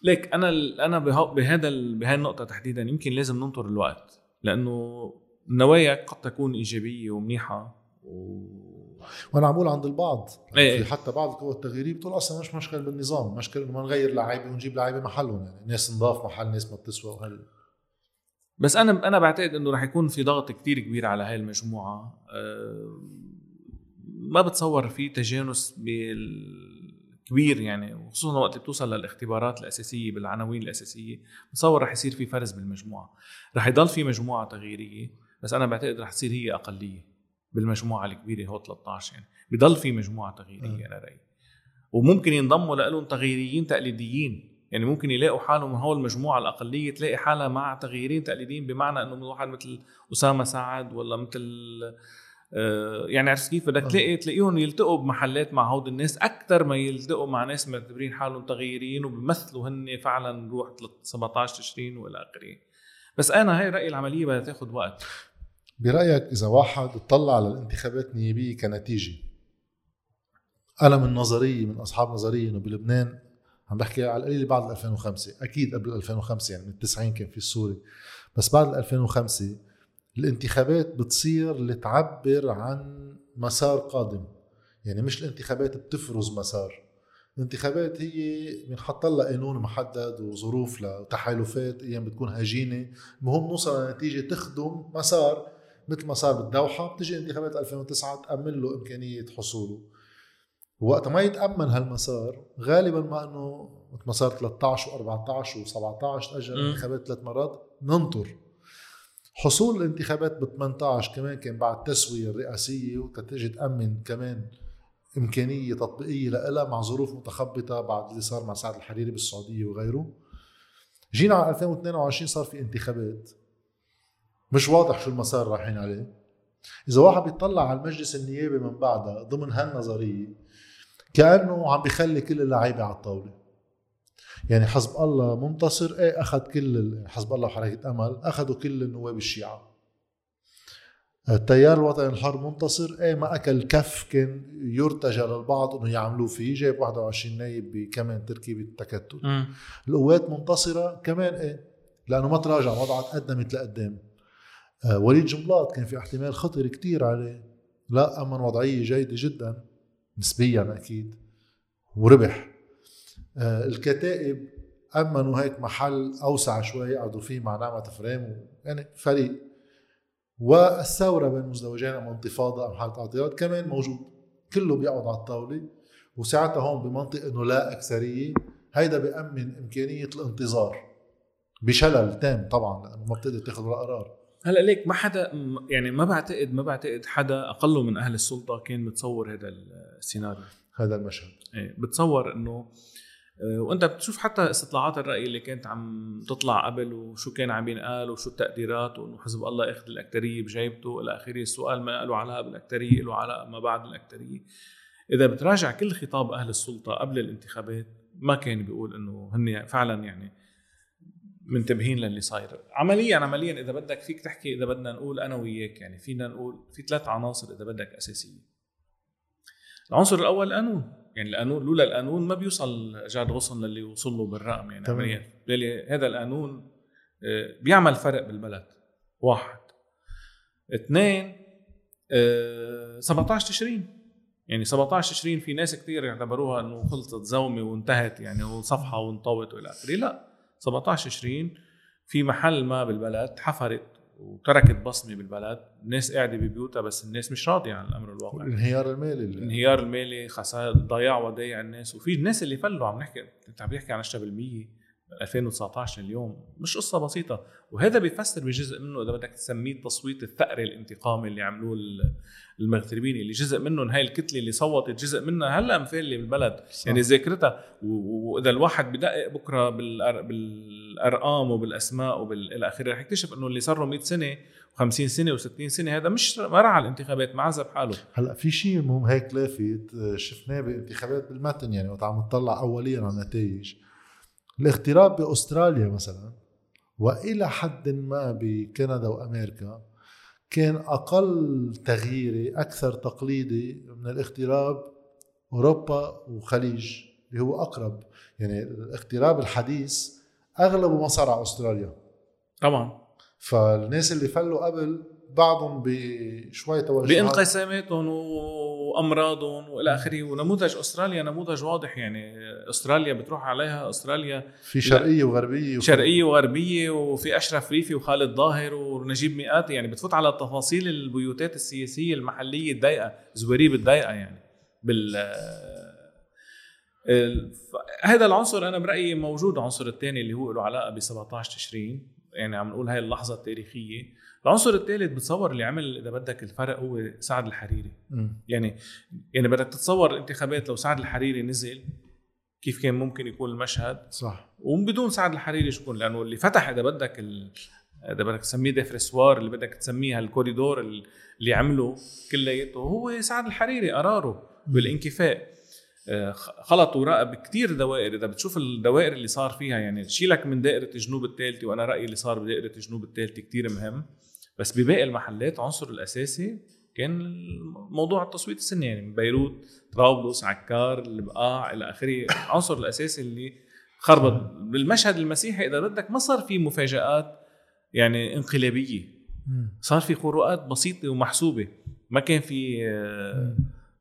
ليك أنا أنا بهذا بهي النقطة تحديدا يمكن لازم ننطر الوقت لأنه النوايا قد تكون إيجابية ومنيحة و... وأنا عم عند البعض إيه. في حتى بعض القوى التغييرية بتقول أصلا مش مشكلة بالنظام مشكلة إنه ما نغير لعيبة ونجيب لعيبة محلهم يعني ناس نضاف محل ناس ما بتسوى وهل بس أنا أنا بعتقد إنه رح يكون في ضغط كتير كبير على هاي المجموعة أه ما بتصور في تجانس بالكبير يعني وخصوصا وقت بتوصل للاختبارات الأساسية بالعناوين الأساسية بتصور رح يصير في فرز بالمجموعة. رح يضل في مجموعة تغييرية بس أنا بعتقد رح تصير هي أقلية بالمجموعة الكبيرة هو 13 يعني. بضل في مجموعة تغييرية أنا رأيي. وممكن ينضموا لهم تغييريين تقليديين. يعني ممكن يلاقوا حالهم من هول المجموعة الأقلية تلاقي حالها مع تغييرين تقليديين بمعنى إنه واحد مثل أسامة سعد ولا مثل يعني عرفت كيف؟ بدك تلاقي تلاقيهم يلتقوا بمحلات مع هود الناس. أكثر ما يلتقوا مع ناس معتبرين حالهم تغييريين وبيمثلوا هن فعلا روح 17 تشرين والى آخره. بس أنا هاي رايي العملية بدها تاخذ وقت. برأيك إذا واحد اطلع على الانتخابات النيابية كنتيجة أنا من نظريه من أصحاب نظرية إنه بلبنان عم بحكي على القليل بعد 2005 أكيد قبل 2005 يعني من التسعين كان في السوري بس بعد 2005 الانتخابات بتصير لتعبر عن مسار قادم. يعني مش الانتخابات بتفرز مسار. الانتخابات هي بنحط لها قانون محدد وظروف لتحالفات أيام بتكون هجينة. المهم نوصل لنتيجه تخدم مسار. مثل ما صار بالدوحه بتجي انتخابات 2009 تأمن له إمكانية حصوله. وقت ما يتأمن هالمسار غالبا ما إنه مثل ما صار 13 و14 و17 تاجل الانتخابات ثلاث مرات ننطر. حصول الانتخابات ب 18 كمان كان بعد التسويه الرئاسيه وتتجي تامن كمان إمكانية تطبيقية لها مع ظروف متخبطة بعد اللي صار مع سعد الحريري بالسعودية وغيره. جينا على 2022 صار في انتخابات. مش واضح شو المسار رايحين عليه. إذا واحد بيطلع على المجلس النيابي من بعدها ضمن هالنظرية كأنه عم بيخلي كل اللعيبة على الطاولة. يعني حزب الله منتصر إيه أخذ كل حزب الله وحركة أمل أخذوا كل النواب الشيعة. التيار الوطني الحر منتصر إيه ما أكل كف كان يرتجى للبعض إنه يعملوه فيه جايب 21 نايب بكمان تركيبه التكتل. القوات منتصرة كمان إيه لأنه ما تراجع وضعت قدمت لقدام آه، وليد جملات كان في احتمال خطر كتير عليه. لا أمن وضعية جيدة جدا نسبيا أكيد وربح. الكتائب أمنوا هيك محل أوسع شوي قعدوا فيه مع نعمة فريم يعني فريق. والثورة بين مزدوجين أم انتفاضة أم حالة اعتراض كمان موجود. كله بيقعد على الطاولة وساعتها هون بمنطق إنه لا أكثرية. هيدا بيأمن إمكانية الانتظار بشلل تام طبعا لأنه ما بتقدر تاخذ ولا قرار. هلأ ليك ما حدا يعني ما بعتقد ما بعتقد حدا أقل من أهل السلطة كان متصور هذا السيناريو. هذا المشهد. إيه بتصور إنه آه، وأنت بتشوف حتى استطلاعات الرأي اللي كانت عم تطلع قبل وشو كان عم ينقال وشو التقديرات وإنه حزب الله ياخذ الاكثريه بجيبته إلى آخره. السؤال ما له علاقه بالاكثريه له علاقه ما بعد الاكثريه إذا بتراجع كل خطاب أهل السلطة قبل الانتخابات ما كان بيقول إنه هن فعلا يعني منتبهين للي صاير. عمليا عمليا إذا بدك فيك تحكي إذا بدنا نقول أنا وياك يعني فينا نقول في ثلاث عناصر إذا بدك أساسية. العنصر الأول القانون يعني القانون لولا القانون ما بيوصل جاد غصن للي وصل له بالرقم يعني. عمليا. هذا القانون آه، بيعمل فرق بالبلد. واحد. اثنين 17 آه، تشرين. يعني 17 تشرين في ناس كثير يعتبروها إنه خلصت زومة وانتهت يعني وصفحة وانطوت وإلى آخره. لا. 17 تشرين في محل ما بالبلد حفرت وتركت بصمه بالبلد. الناس قاعدة ببيوتها بس الناس مش راضية عن الأمر الواقع. الانهيار المالي الانهيار المالي خسائر ضياع ودايع الناس. وفي الناس اللي فلوا عم نحكي انت عم بيحكي عن 10% 2019 اليوم مش قصة بسيطة. وهذا بيفسر بجزء منه إذا بدك تسميه التصويت الثأري الانتقامي اللي عملوه المغتربين اللي جزء منهم هاي الكتلة اللي صوتت جزء منها هلأ مفالة بالبلد صح. يعني ذاكرتها. وإذا الواحد بدقق بكرة بالأرقام وبالأسماء وبالإلى آخره رح يكتشف إنه اللي صار له 100 سنة و50 سنة و60 سنة هذا مش ما راح على الانتخابات ما عزب حاله. هلأ في شيء مهم هيك لافت شفناه بالانتخابات بالمتن يعني وقت عم نطلع أوليا على النتائج. الاغتراب بأستراليا مثلا وإلى حد ما بكندا وأمريكا كان أقل تغييري أكثر تقليدي من الاغتراب أوروبا وخليج اللي هو أقرب. يعني الاغتراب الحديث أغلبه ما صار على أستراليا. طبعا. فالناس اللي فلوا قبل بعضهم بشوي توجهات. بانقساماتهم وأمراضهم وإلى آخره. ونموذج أستراليا نموذج واضح يعني. أستراليا بتروح عليها أستراليا في شرقية وغربية شرقية وغربية وفي أشرف ريفي وخالد ظاهر ونجيب مئاتي يعني بتفوت على تفاصيل البيوتات السياسية المحلية الضيقة زواريب الضيقة يعني. بال هذا العنصر أنا برأيي موجود. العنصر الثاني اللي هو له علاقة ب 17 تشرين. يعني عم نقول هاي اللحظة التاريخية. العنصر الثالث بتصور اللي عمل إذا بدك الفرق هو سعد الحريري. م. يعني يعني بدك تتصور الانتخابات لو سعد الحريري نزل كيف كان ممكن يكون المشهد؟ صح. وبدون سعد الحريري شو يكون لأنه اللي فتح إذا بدك ال... إذا بدك تسميه ديفرسوار اللي بدك تسميها الكوريدور اللي عمله كلياته هو سعد الحريري قراره بالانكفاء. آه، خلط وراقب كثير دوائر. إذا بتشوف الدوائر اللي صار فيها يعني شيلك من دائرة جنوب الثالثه وأنا رأيي اللي صار بدائرة جنوب الثالثه كثير مهم. بس بباقي المحلات عنصر الأساسي كان موضوع التصويت السني يعني بيروت طرابلس عكار البقاع إلى آخره. العنصر الأساسي اللي خربط بالمشهد المسيحي إذا بدك ما صار في مفاجآت يعني انقلابية. صار في خروقات بسيطة ومحسوبة. ما كان في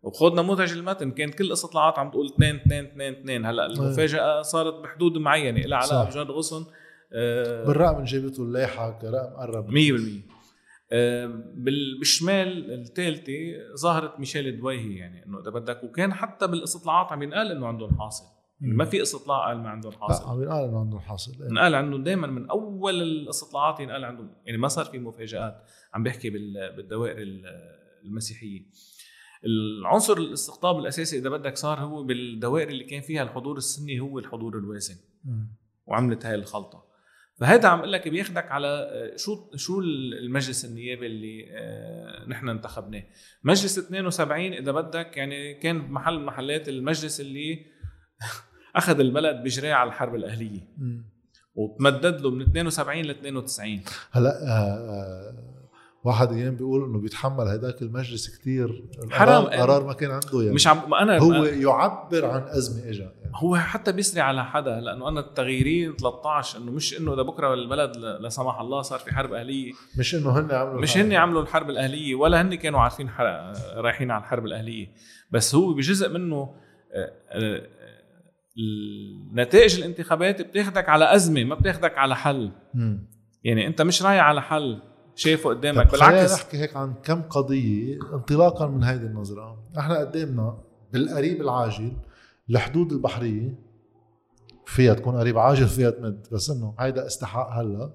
وخذ نموذج المتن كانت كل الاستطلاعات عم تقول 2 2 2 2 هلأ المفاجاه صارت بحدود معينة. لها علاقة بجد غصن آه بالرقم اللي جابته اللائحة كرقم قرب 100% بالشمال الثالثة ظهرت ميشيل دويهي يعني إنه إذا بدك وكان حتى بالإستطلاعات عم ينقال إنه عندهم حاصل. يعني ما في إستطلاع قال ما عندهم حاصل. لا عم ينقال إنه عندهم حاصل انقال عندهم دائما من أول الإستطلاعات ينقال عندهم. يعني ما صار في مفاجآت عم بحكي بالدوائر المسيحية. العنصر الاستقطاب الأساسي إذا بدك صار هو بالدوائر اللي كان فيها الحضور السني هو الحضور الوازن. وعملت هاي الخلطة. فهذا عم أقول لك بياخذك على آه، شو شو المجلس النيابي اللي آه، نحن انتخبناه. مجلس 72 إذا بدك يعني كان محل محلات المجلس اللي أخذ البلد بجراه على الحرب الأهلية. وتمدد له من 72 ل 92 هلأ آه واحد أيام بيقول إنه بيتحمل هداك المجلس كثير حرام قرار ما كان عنده يعني. مش عم أنا هو يعبر عن أزمة اجى يعني. هو حتى بيسري على حدا لأنه أنا التغييرين 13 إنه مش إنه إذا بكرة البلد لا سمح الله صار في حرب أهلية. مش إنه هن عملوا مش هن عملوا الحرب الأهلية ولا هن كانوا عارفين رايحين على الحرب الأهلية. بس هو بجزء منه آه، آه، نتائج الانتخابات بتاخدك على أزمة ما بتاخدك على حل. م. يعني أنت مش رايح على حل. شايفه قدامك. بالعكس. نحكي هيك عن كم قضية انطلاقا من هذه النظرة. إحنا قدامنا بالقريب العاجل الحدود البحرية فيها تكون قريب عاجل فيها تمد. بس إنه هيدا استحقاق هلا.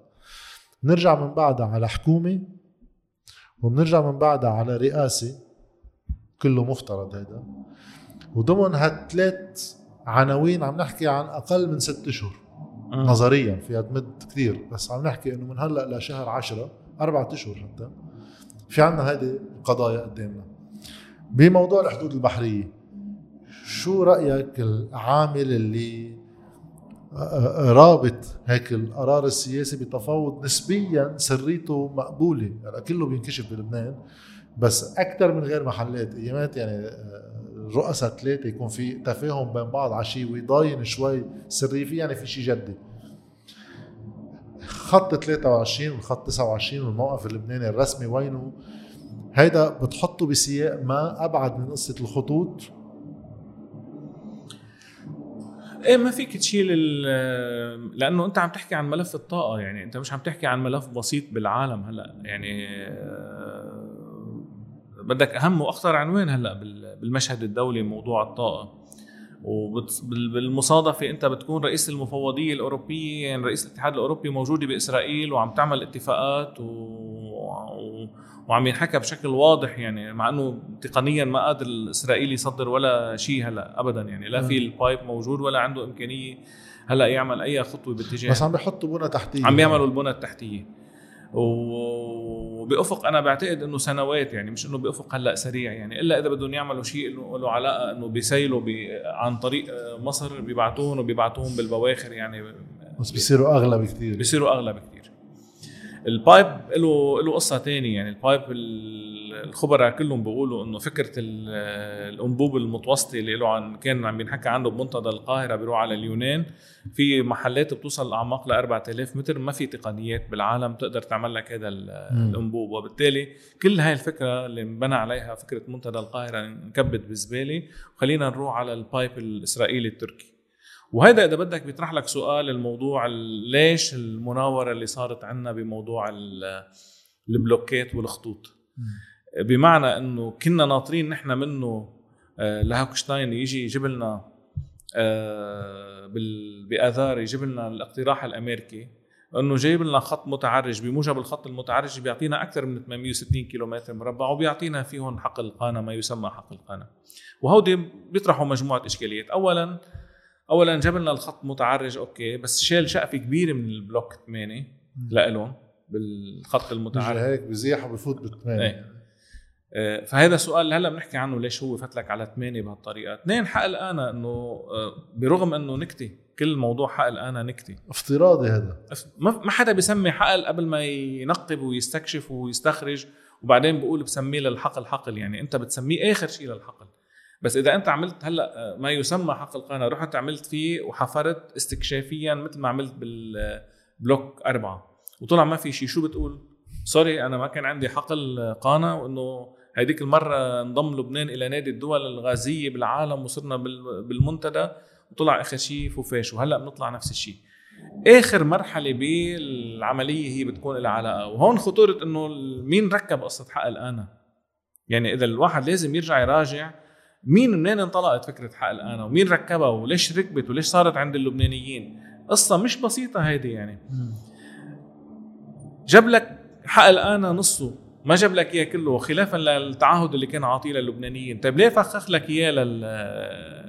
بنرجع من بعدها على حكومة وبنرجع من بعدها على رئاسة. كله مفترض هيدا. وضمن هالثلاث عناوين عم نحكي عن أقل من ست أشهر. نظريا فيها تمد كثير. بس عم نحكي إنه من هلأ لشهر عشرة أربعة أشهر حتى. في عنا هذه القضايا قدامنا. بموضوع الحدود البحرية شو رأيك العامل اللي رابط هيك القرار السياسي بتفاوض نسبيا سريته مقبولة؟ يعني كله بينكشف بلبنان بس أكثر من غير محلات. أيامات يعني الرؤساء ثلاثة يكون في تفاهم بين بعض على ويضاين شوي سريه في يعني في شيء جدي. خط 23 والخط 29 والموقف اللبناني الرسمي وينه؟ هيدا بتحطه بسياق ما أبعد من قصة الخطوط؟ إيه ما فيك تشيل لأنه أنت عم تحكي عن ملف الطاقة يعني أنت مش عم تحكي عن ملف بسيط بالعالم هلأ يعني آه، بدك أهم وأخطر عنوان هلأ بالمشهد الدولي موضوع الطاقة. وبالمصادفه أنت بتكون رئيس المفوضية الأوروبية يعني رئيس الاتحاد الأوروبي موجودة بإسرائيل وعم تعمل اتفاقات و... و... وعم ينحكى بشكل واضح يعني مع إنه تقنيا ما قادر الإسرائيلي يصدر ولا شيء هلأ ابدا يعني. لا في البايب موجود ولا عنده إمكانية هلأ يعمل أي خطوة باتجاه بس عم بيحطوا بنى تحتية. عم بيعملوا البنى التحتية. وبأفق أنا بعتقد إنه سنوات يعني مش إنه بأفق هلأ سريع يعني إلا إذا بدهم يعملوا شيء له علاقة إنه بيسيلوا بي عن طريق مصر بيبعتون وبيبعتون بالبواخر يعني بس بيصيروا اغلى بكثير بيصيروا اغلى بكثير ال pipe له له قصة ثانية يعني ال pipe الخبراء كلهم بيقولوا إنه فكرة الأنبوب المتوسطي اللي له عن كان عم بينحكى عنه بمنتدى القاهرة بيروح على اليونان. في محلات بتوصل لأعماق ل 4000 متر ما في تقنيات بالعالم تقدر تعمل لك هذا الأنبوب. وبالتالي كل هاي الفكرة اللي انبنى عليها فكرة منتدى القاهرة انكبت بزبالة. وخلينا نروح على ال pipe الإسرائيلي التركي. وهذا إذا بدك بيطرح لك سؤال الموضوع ليش المناورة اللي صارت عندنا بموضوع البلوكات والخطوط؟ بمعنى إنه كنا ناطرين نحن منه آه، لهوكشتاين يجي يجيب لنا آه، بآذار يجيب لنا الاقتراح الأمريكي إنه جايب لنا خط متعرج بموجب الخط المتعرج بيعطينا أكثر من 860 كيلومتر مربع وبيعطينا فيهم حقل القانا ما يسمى حقل القانا وهودي بيطرحوا مجموعة إشكاليات. اولا اولا جاب لنا الخط متعرج okay بس شال شقفة كبيرة من البلوك 8 لإلهم بالخط المتعرج. هيك بزيح وبفوت إيه. آه، فهذا سؤال هلأ بنحكي عنه ليش هو فتلك على 8 بهالطريقة، اثنين حق أنا إنه آه، برغم إنه نكتة كل موضوع حقل أنا نكتة. افتراضي هذا. ما حدا بيسمي حقل قبل ما ينقب ويستكشف ويستخرج وبعدين بقول بسميه للحقل حقل يعني أنت بتسميه آخر شيء للحقل. بس إذا أنت عملت هلأ ما يسمى حق القناة. رحت عملت فيه وحفرت استكشافيا مثل ما عملت بالبلوك أربعة. وطلع ما في شيء. شو بتقول؟ سوري أنا ما كان عندي حقل قانا وإنه هيديك المرة انضم لبنان إلى نادي الدول الغازية بالعالم وصرنا بالمنتدى. وطلع آخر شيء فوفاش وهلأ بنطلع نفس الشيء. آخر مرحلة بالعملية هي بتكون لها علاقة. وهون خطورة إنه مين ركب قصة حق الآن؟ يعني إذا الواحد لازم يرجع يراجع مين منين انطلقت فكرة حق الآن ومين ركبها؟ وليش ركبت؟ وليش صارت عند اللبنانيين؟ قصة مش بسيطة هيدي يعني. جاب لك حق الآن نصه ما جاب لك إياه كله خلافا للتعهد اللي كان عاطيه للبنانيين. طيب ليه فخخ لك إياه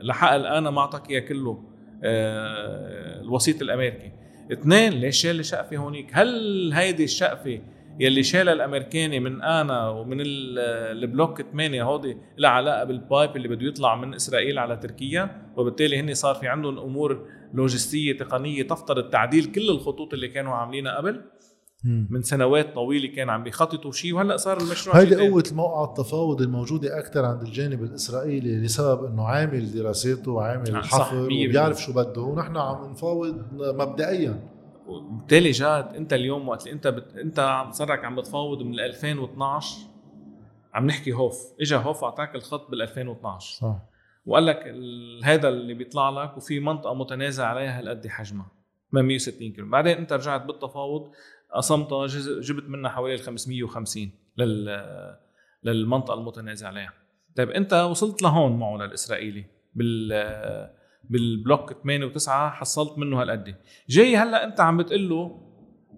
لحق الآن ما أعطاك إياه كله؟ آه، الوسيط الأمريكي. اثنين ليش شال الشقفة هونيك؟ هل هيدي الشقفة يلي شالها الأمريكاني من آنا ومن البلوك 8 هودي لها علاقة بالبايب اللي بده يطلع من إسرائيل على تركيا وبالتالي هن صار في عندهم أمور لوجستية تقنية تفترض تعديل كل الخطوط اللي كانوا عاملينها قبل. من سنوات طويلة كان عم بيخططوا شيء وهلأ صار المشروع هيدي قوة الموقع التفاوض الموجودة أكثر عند الجانب الإسرائيلي لسبب إنه عامل دراساته وعامل نعم، حفر وبيعرف شو بده ونحن عم نفاوض مبدئيا. وبالتالي جاد انت اليوم وقت اللي انت بت... انت صارك عم بتفاوض من 2012 عم نحكي هوف. اجى هوف أعطاك الخط بال 2012 صح. وقال لك ال... هذا اللي بيطلع لك وفي منطقة متنازع عليها هالقد حجمها 860 كيلو. بعدين انت رجعت بالتفاوض قسمتها جبت منها حوالي ال 550 لل للمنطقة المتنازع عليها. طيب انت وصلت لهون معه للاسرائيلي بال بالبلوك 8 و9 حصلت منه هالقد. جاي هلأ أنت عم بتقول له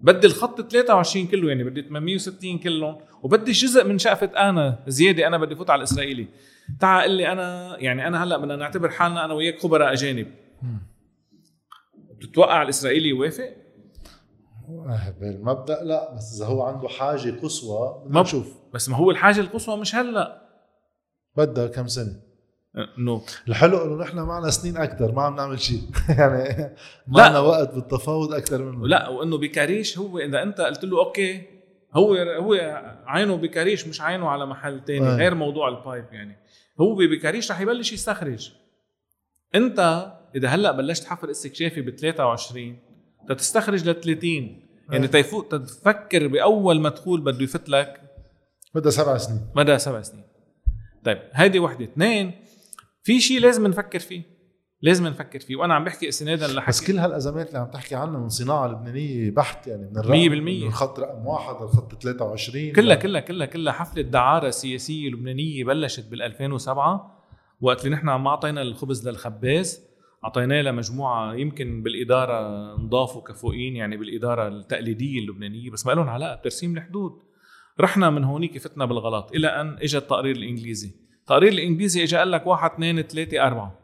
بدي الخط 23 كيلو يعني بدي 860 كيلو وبدي جزء من شقفة أنا زيادة أنا بدي فوت على الإسرائيلي. تعال قل لي أنا يعني أنا هلأ بدنا نعتبر حالنا أنا وياك خبراء أجانب. بتتوقع الإسرائيلي يوافق؟ آه، بالمبدأ لا بس إذا هو عنده حاجة قصوى بدنا نشوف. بس ما هو الحاجة القصوى مش هلأ. بدها كم سنة؟ انه الحلو إنه نحن معنا سنين أكثر ما عم نعمل شيء. يعني. معنا وقت بالتفاوض أكثر منه. لا وإنه بكاريش هو إذا أنت قلت له أوكي هو هو عينه بكاريش مش عينه على محل تاني آه. غير موضوع ال pipe يعني. هو بكاريش رح يبلش يستخرج. أنت إذا هلأ بلشت حفر استكشافي ب 23 تستخرج ل 30 يعني آه. تيفوت تفكر بأول مدخول بده يفت لك بدها سبع سنين. مدى سبع سنين. طيب هيدي وحدة. اثنين في شيء لازم نفكر فيه لازم نفكر فيه وأنا عم بحكي استنادا بس لحكي كل هالأزمات اللي عم تحكي عنها من صناعة لبنانية بحت يعني من الرقم مية بالمية. من الخط رقم واحد للخط 23 كلها كلها كلها كلها حفلة دعارة سياسية لبنانية بلشت بال 2007 وقت اللي نحن ما أعطينا الخبز للخباز أعطيناه لمجموعة يمكن بالإدارة نضافوا كفؤين يعني بالإدارة التقليدية اللبنانية بس ما لهم علاقة بترسيم الحدود. رحنا من هونيك فتنا بالغلط إلى أن اجى التقرير الإنجليزي. التقرير الإنجليزي اجى قال لك واحد اثنين ثلاثة أربعة.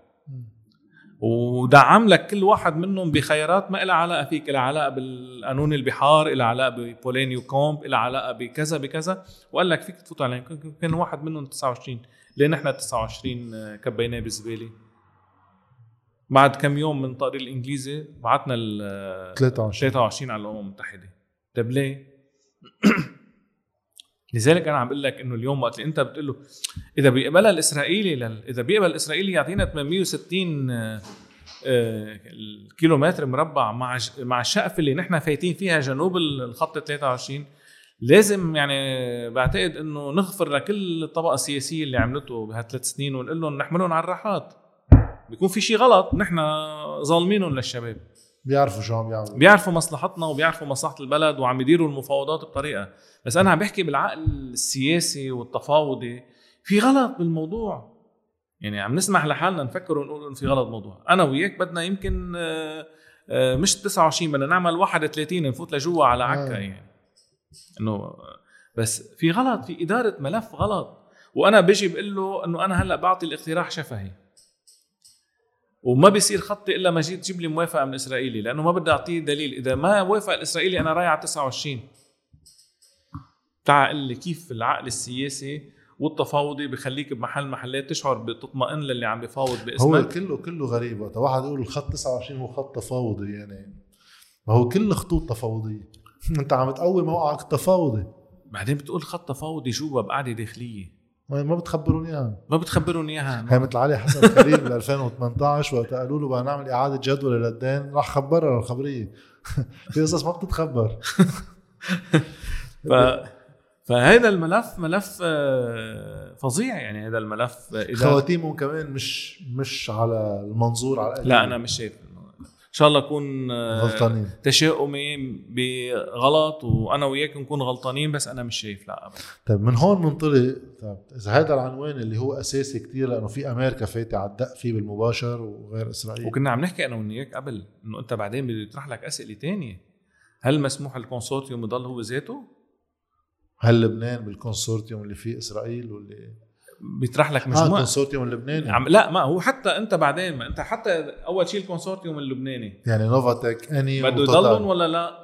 ودعم لك كل واحد منهم بخيارات ما لها علاقة فيك لها علاقة بالقانون البحار لها علاقة ببولينيو كومب لها علاقة بكذا بكذا. وقال لك فيك تفوت عليهم. كان- واحد منهم 29 ليه نحن 29 كبيناه بالزباله بعد كم يوم من التقرير الإنجليزي بعتنا ال 23 23 على الأمم المتحدة. طيب ليه؟ لذلك أنا عم بقول لك إنه اليوم وقت اللي أنت بتقول له إذا بيقبلها الإسرائيلي لل... إذا بيقبل الاسرائيلي يعطينا 860 آه، آه، الكيلومتر مربع مع. مع الشقفه اللي نحن فايتين فيها جنوب الخط 23 لازم يعني بعتقد إنه نغفر لكل الطبقة السياسية اللي عملته بهالثلاث سنين ونقول لهم نحملهم على الراحات بيكون في شيء غلط نحن ظالمينهم للشباب بيعرفوا شو عم يعملوا. بيعرفوا مصلحتنا وبيعرفوا مصلحة البلد وعم يديروا المفاوضات بطريقة. بس أنا عم بحكي بالعقل السياسي والتفاوضي في غلط بالموضوع. يعني عم نسمح لحالنا نفكر ونقول إنه في غلط موضوع. أنا وياك بدنا يمكن آه، آه، مش 29 بدنا نعمل 31 نفوت لجوا على عكا آه. يعني. إنه بس في غلط في إدارة ملف غلط. وأنا بيجي بقول له إنه أنا هلأ بعطي الاقتراح شفهي. وما بيصير خطي إلا ما جيت تجيب لي موافقة من الاسرائيلي لأنه ما بدي أعطيه دليل. إذا ما وافق الإسرائيلي أنا رايح على 29 تعال قل لي كيف العقل السياسي والتفاوضي بخليك بمحل محلات تشعر بتطمئن للي عم بيفاوض هو باسمك كله كله غريب وقت واحد يقول الخط 29 هو خط تفاوضي يعني ما هو كل خطوط تفاوضية. أنت عم تقوي موقعك التفاوضي بعدين بتقول خط تفاوضي جوا بقعدة داخلية. ما بتخبرون إياها. ما بتخبرهم إياها هي مثل علي حسن خليل بال 2018 وقت قالوا له بدنا نعمل إعادة جدول للدين راح خبرها الخبرية. في قصص ما بتتخبر. ف... فهذا الملف ملف آه، فظيع يعني هذا الملف إذا خواتيمهم كمان مش مش على المنظور على. لا أنا مش شايف. شاء الله أكون آه، غلطانين. تشاؤمي بغلط وأنا وياك نكون غلطانين بس أنا مش شايف لا ابدا. طيب من هون بنطلق طيب إذا هذا العنوان اللي هو أساسي كتير لأنه في أمريكا فاتي على الدق فيه بالمباشر وغير إسرائيل. وكنا عم نحكي أنا وياك قبل إنه أنت بعدين بده يطرح لك أسئلة تانية. هل مسموح الكونسورتيوم يضل هو ذاته؟ هل لبنان بالكونسورتيوم اللي فيه إسرائيل واللي بيطرح لك آه مجموعة الكونسورتيوم اللبناني عم لا ما هو حتى انت بعدين ما انت حتى اول شيء الكونسورتيوم اللبناني يعني نوفاتك إيني بده. يضلهم ولا لا؟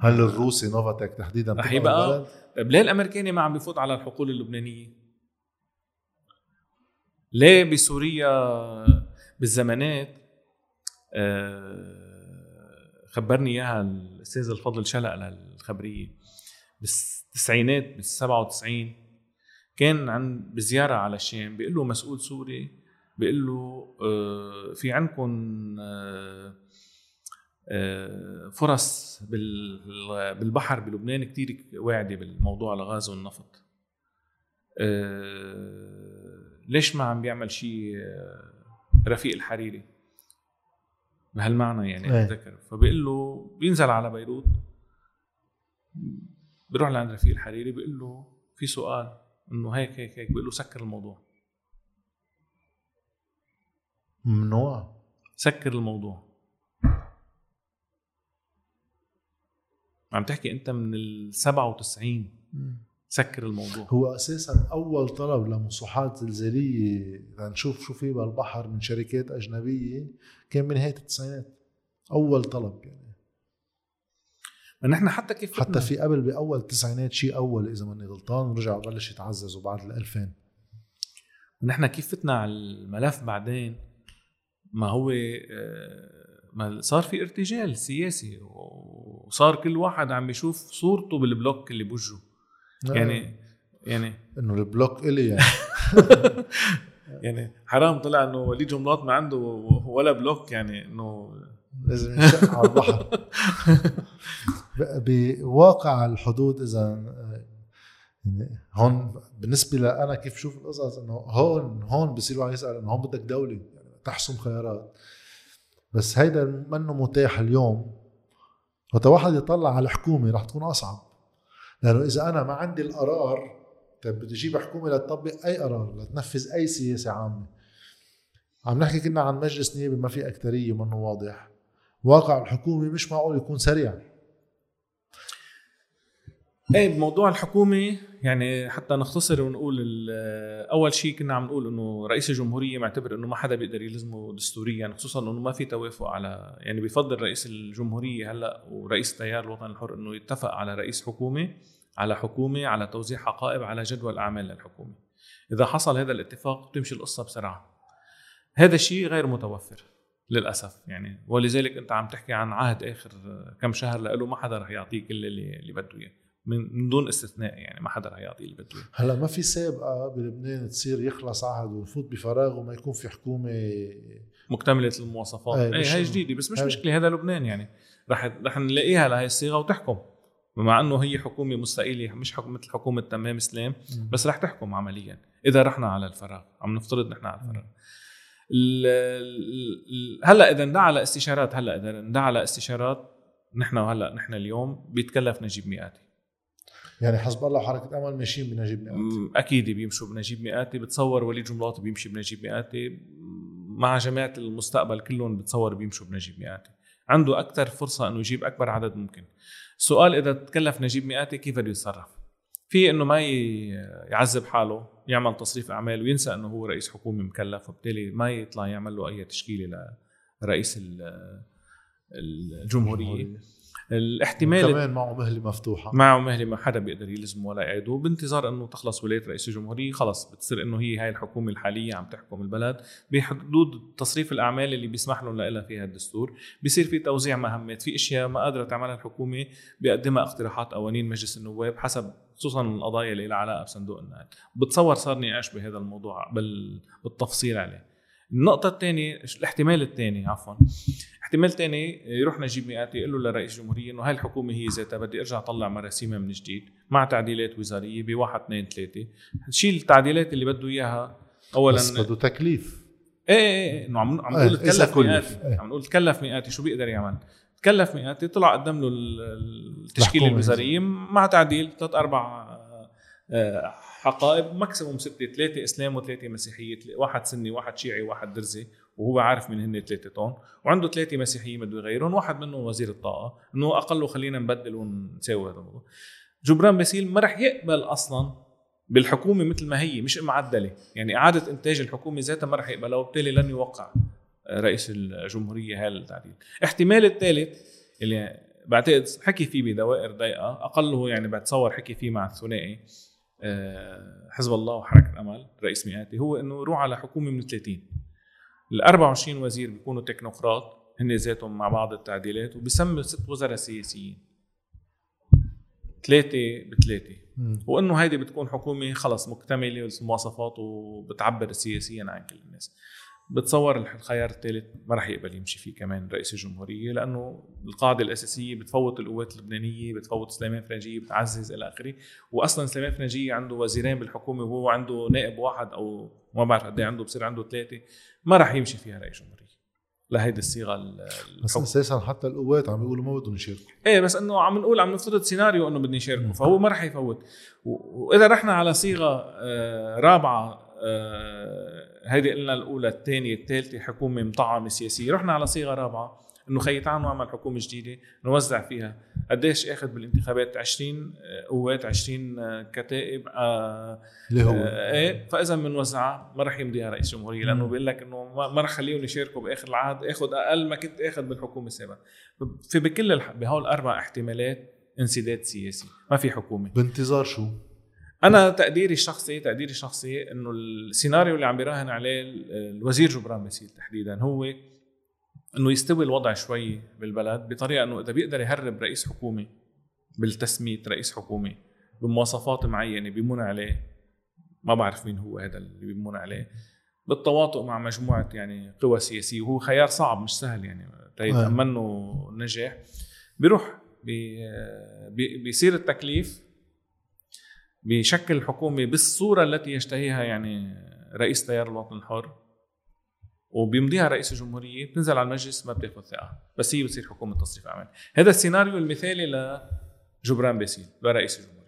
هل الروسي نوفاتك تحديدا رح يبقى؟ طيب ليه الأمريكاني ما عم بيفوت على الحقول اللبنانية؟ ليه بسوريا بالزمانات آه، خبرني إياها الأستاذ الفضل شلق للخبرية بالتسعينات بال 97 كان عن بزيارة على الشام بيقول له مسؤول سوري بيقول له آه، في عندكم آه، آه، فرص بال- بالبحر بلبنان كتير واعدة بالموضوع الغاز والنفط. ليش ما عم بيعمل شيء رفيق الحريري؟ بهالمعنى يعني إيه. اتذكر فبيقول له بينزل على بيروت بيروح لعند رفيق الحريري بيقول له في سؤال. إنه هيك هيك هيك بيقول له سكر الموضوع. ممنوع سكر الموضوع. عم تحكي أنت من ال 97 سكر الموضوع. هو أساسا أول طلب لمصحات زلزالية لنشوف شو في بالبحر من شركات أجنبية كان من نهاية التسعينات. أول طلب يعني. نحن حتى كيف حتى في قبل بأول التسعينات شيء أول إذا ماني غلطان ورجع بلش يتعزز وبعد ال 2000 نحن كيف فتنا على الملف بعدين؟ ما هو آه، ما صار في ارتجال سياسي وصار كل واحد عم يشوف صورته بالبلوك اللي بوجهه. يعني يعني إنه البلوك إلي يعني. يعني حرام طلع إنه وليد جملات ما عنده ولا بلوك يعني إنه لازم ينشق على البحر. بواقع الحدود إذا يعني هون بالنسبة لأنا كيف شوف القصص إنه هون هون بصير واحد يسأل إنه هون بدك دولة؟ يعني تحسم خيارات. بس هيدا منه متاح اليوم. وقت واحد يطلع على الحكومة رح تكون أصعب. لأنه إذا أنا ما عندي القرار طيب بدي أجيب حكومة لتطبق أي قرار لتنفذ أي سياسة عامة. عم نحكي كنا عن مجلس نيابي ما في أكترية منه واضح. واقع الحكومة مش معقول يكون سريع. إيه بموضوع الحكومة يعني حتى نختصر ونقول أول شيء كنا عم نقول إنه رئيس الجمهورية معتبر إنه ما حدا بيقدر يلزمه دستوريا خصوصا إنه ما في توافق على يعني بفضل رئيس الجمهورية هلأ ورئيس تيار الوطن الحر إنه يتفق على رئيس حكومه على حكومه على توزيع حقائب على جدول أعمال للحكومه إذا حصل هذا الاتفاق بتمشي القصة بسرعة. هذا الشيء غير متوفر. للأسف. يعني ولذلك أنت عم تحكي عن عهد آخر كم شهر له ما حدا رح يعطيك كل اللي, اللي بده إياه. من دون استثناء يعني ما حدا رح يعطي اللي بده هلا ما في سابقة بلبنان تصير يخلص عهد ونفوت بفراغ وما يكون في حكومة. مكتملة المواصفات. اي هي جديدة بس مش هي. مشكلة هذا لبنان يعني. رح رح نلاقيها لهي الصيغة وتحكم. مع إنه هي حكومة مستقيله مش حكومه مثل حكومة تمام إسلام بس رح تحكم عمليا. إذا رحنا على الفراغ عم نفترض نحن على الفراغ. هلأ إذا اندعى على استشارات هلأ إذا اندعى على استشارات نحن وهلا نحن اليوم بيتكلف نجيب مئاتي. يعني حزب الله وحركة أمل ماشيين بنجيب مئاتي. أكيد بيمشوا بنجيب مئاتي بتصور وليد جملاط بيمشي بنجيب مئاتي. مع جماعة المستقبل كلهم بتصور بيمشوا بنجيب مئاتي. عنده أكثر فرصة إنه يجيب أكبر عدد ممكن. السؤال إذا تكلف نجيب مئاتي كيف بده يتصرف؟ في إنه ما يعذب حاله. يعمل تصريف اعمال وينسى إنه هو رئيس حكومه مكلف وبالتالي ما يطلع يعمل له أي تشكيلة لرئيس الجمهورية. الاحتمال كمان معه مهلة مفتوحة. معه مهلة ما حدا بيقدر يلزمه ولا يعيده بانتظار إنه تخلص ولاية رئيس الجمهورية خلص بتصير إنه هي هاي الحكومة الحالية عم تحكم البلد. بحدود تصريف الأعمال اللي بيسمح لهم لها فيها الدستور بصير في توزيع مهمات في أشياء ما قادرة تعملها الحكومة بيقدمها اقتراحات قوانين مجلس النواب حسب خصوصا القضايا اللي لها علاقة بصندوق النقد. بتصور صار نقاش بهذا الموضوع بالتفصيل عليه. النقطة الثانية الاحتمال الثاني عفوا. احتمال تاني يروح نجيب مئاتي يقول له لرئيس الجمهوريه إنه هاي الحكومة هي ذاتها بدي أرجع أطلع مراسيمها من جديد مع تعديلات وزارية بواحد اثنين ثلاثة. شيل التعديلات اللي بده إياها اولا بس بده تكليف. إيه إيه إيه إنه عم عم نقول إيه، تكلف مئاتي إيه. عم نقول تكلف مئاتي شو بيقدر يعمل؟ تكلف مئاتي طلع قدم له التشكيله الوزاريه مع تعديل ثلاث أربع آه، حقائب ماكسيموم ستة ثلاثة إسلام وثلاثة مسيحية واحد سني واحد شيعي واحد درزي وهو عارف من هن ثلاثة طون وعنده ثلاثة مسيحيين بده يغيرهم واحد منهم وزير الطاقة إنه أقله خلينا نبدل ونساوي هذا الموضوع. جبران باسيل ما رح يقبل أصلا بالحكومة مثل ما هي مش معدلة يعني إعادة إنتاج الحكومة ذاتها ما رح يقبلها وبالتالي لن يوقع. رئيس الجمهورية هذا التعديل. احتمال الثالث اللي بعتقد حكي فيه بدوائر ضيقة أقله يعني بتصور حكي فيه مع الثنائي آه، حزب الله وحركة الأمل رئيس مئاتي هو إنه يروح على حكومة من 30 ال 24 وزير بيكونوا تكنوقراط هن ذاتهم مع بعض التعديلات وبسمي ست وزراء سياسيين. ثلاثة بثلاثة. وإنه هيدي بتكون حكومة خلص مكتملة المواصفات وبتعبر سياسيا عن كل الناس. بتصور الخيار الثالث ما راح يقبل يمشي فيه كمان رئيس الجمهورية لأنه القاعدة الأساسية بتفوت القوات اللبنانية بتفوت سليمان فرنجية بتعزز إلى آخره. واصلا سليمان فرنجية عنده وزيرين بالحكومة وهو عنده نائب واحد أو ما بعرف قد إيه عنده بصير عنده ثلاثة ما راح يمشي فيها رئيس الجمهورية. لهيدي الصيغة بس أساسا حتى القوات عم بيقولوا ما بدهم يشاركوا. إيه بس إنه عم نقول عم نفترض سيناريو إنه بدهم يشاركوا فهو ما راح يفوت. وإذا رحنا على صيغة آه، رابعة هيدي قلنا الأولى الثانية الثالثة حكومة مطعمه سياسية. رحنا على صيغة رابعة إنه خي تعالوا نعمل حكومة جديدة نوزع فيها. قديش أخذ بالانتخابات 20 قوات 20 كتائب آه اللي هو. آه إيه فإذا بنوزعها ما رح يمضيها رئيس جمهورية لأنه بيقول لك إنه ما رح خليهم يشاركوا بآخر العهد آخذ أقل ما كنت آخذ بالحكومة السابقة. في بكل. بهول الاربع احتمالات انسداد سياسي. ما في حكومة. بانتظار شو؟ أنا تقديري الشخصي تقديري الشخصي إنه السيناريو اللي عم بيراهن عليه الوزير جبران باسيل تحديدا هو إنه يستوي الوضع شوي بالبلد بطريقة إنه إذا بيقدر يهرب رئيس حكومه بالتسميت رئيس حكومه بمواصفات معينة بيمون عليه. ما بعرف مين هو هذا اللي بيمون عليه. بالتواطؤ مع مجموعة يعني قوى سياسية وهو خيار صعب مش سهل يعني تيتامن النجاح بيروح بي بيصير التكليف بشكل الحكومة بالصورة التي يشتهيها يعني رئيس تيار الوطن الحر وبيمضيها رئيس الجمهورية بتنزل على المجلس ما بتاخذ ثقة بس هي بتصير حكومة تصريف اعمال هذا السيناريو المثالي لجبران باسيل لرئيس الجمهورية.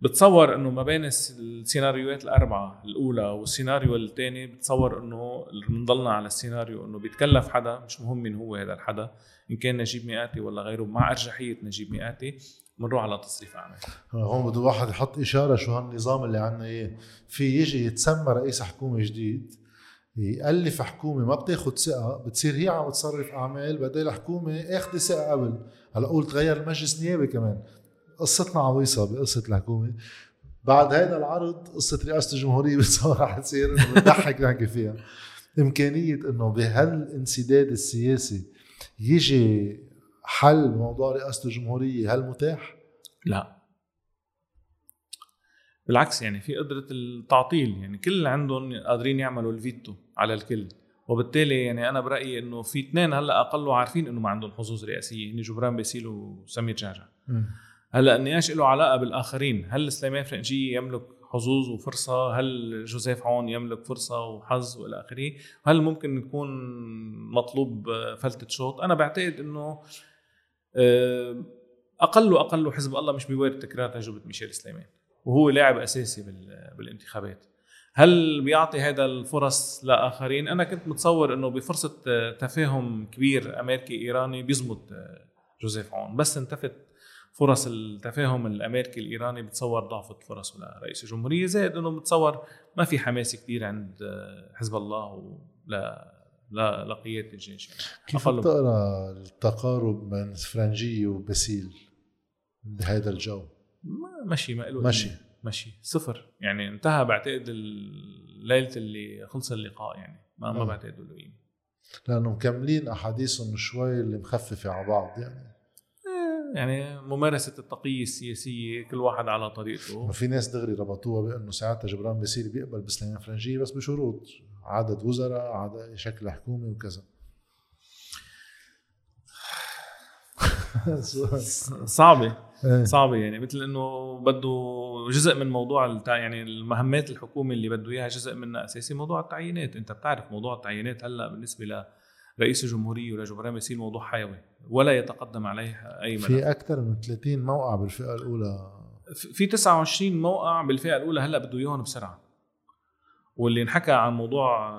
بتصور إنه ما بين السيناريوهات الأربعة الأولى والسيناريو الثاني بتصور إنه بنضلنا على السيناريو إنه بيتكلف حدا مش مهم مين هو هذا الحدا إن كان نجيب مئاتي ولا غيره مع أرجحية نجيب مئاتي. بنروح على تصريف أعمال. هون بده واحد يحط إشارة شو هالنظام اللي عندنا اياه في يجي يتسمى رئيس حكومة جديد يألف حكومة ما بتاخد ثقة بتصير هي عم تصرف أعمال بدل الحكومة أخذ ثقة قبل. هلا قول تغير المجلس نيابي كمان. قصتنا عويصة بقصة الحكومة. بعد هذا العرض قصة رئاسة الجمهورية بتصور رح تصير بتضحك نحكي فيها. إمكانية إنه بهالانسداد السياسي يجي حل موضوع رئاسة الجمهورية هل متاح؟ لا. بالعكس يعني في قدرة التعطيل يعني كل عندهم قادرين يعملوا الفيتو على الكل. وبالتالي يعني أنا برأيي إنه في اثنين هلأ أقل عارفين إنه ما عندهم حظوظ رئاسية هن جبران باسيل وسمير جعجع هلأ النقاش له علاقة بالآخرين؟ هل سليمان فرنجيه يملك حظوظ وفرصة؟ هل جوزيف عون يملك فرصة وحظ وإلى آخره؟ هل ممكن يكون مطلوب فلتة شوط أنا بعتقد إنه أقل وأقل حزب الله مش بيوارد تكرار تجربة ميشيل سليمان وهو لاعب أساسي بالانتخابات. هل بيعطي هذا الفرص لآخرين؟ أنا كنت متصور إنه بفرصة تفاهم كبير أمريكي إيراني بيزبط جوزيف عون. بس انتفت فرص التفاهم الأمريكي الإيراني بتصور ضعفت فرصه لرئيس الجمهورية. زائد إنه بتصور ما في حماس كثير عند حزب الله ولا لا لقيادة الجيش يعني. كيف بتقرا التقارب بين فرنجية وباسيل؟ بهذا الجو؟ مشي ما له مشي. مشي. صفر. يعني انتهى بعتقد ليلة اللي خلص اللقاء يعني. ما ما بعتقد له قيمة. لأنه مكملين أحاديثهم شوي اللي مخففة على بعض يعني. يعني ممارسة التقية السياسية كل واحد على طريقته. ما في ناس دغري ربطوها بأنه ساعتها جبران بيصير بيقبل بسليمان فرنجية بس بشروط عدد وزراء عدد شكل حكومة وكذا. صعبة إيه. صعبة يعني مثل إنه بده جزء من موضوع التع... يعني المهمات الحكومة اللي بده إياها جزء منها أساسي موضوع التعيينات. أنت بتعرف موضوع التعيينات هلأ بالنسبة لرئيس الجمهوريه ولجبران بيصير موضوع حيوي ولا يتقدم عليه أي ملف. في أكثر من 30 موقع بالفئة الأولى. في 29 موقع بالفئة الأولى هلأ بده إياهم بسرعة. واللي انحكى عن موضوع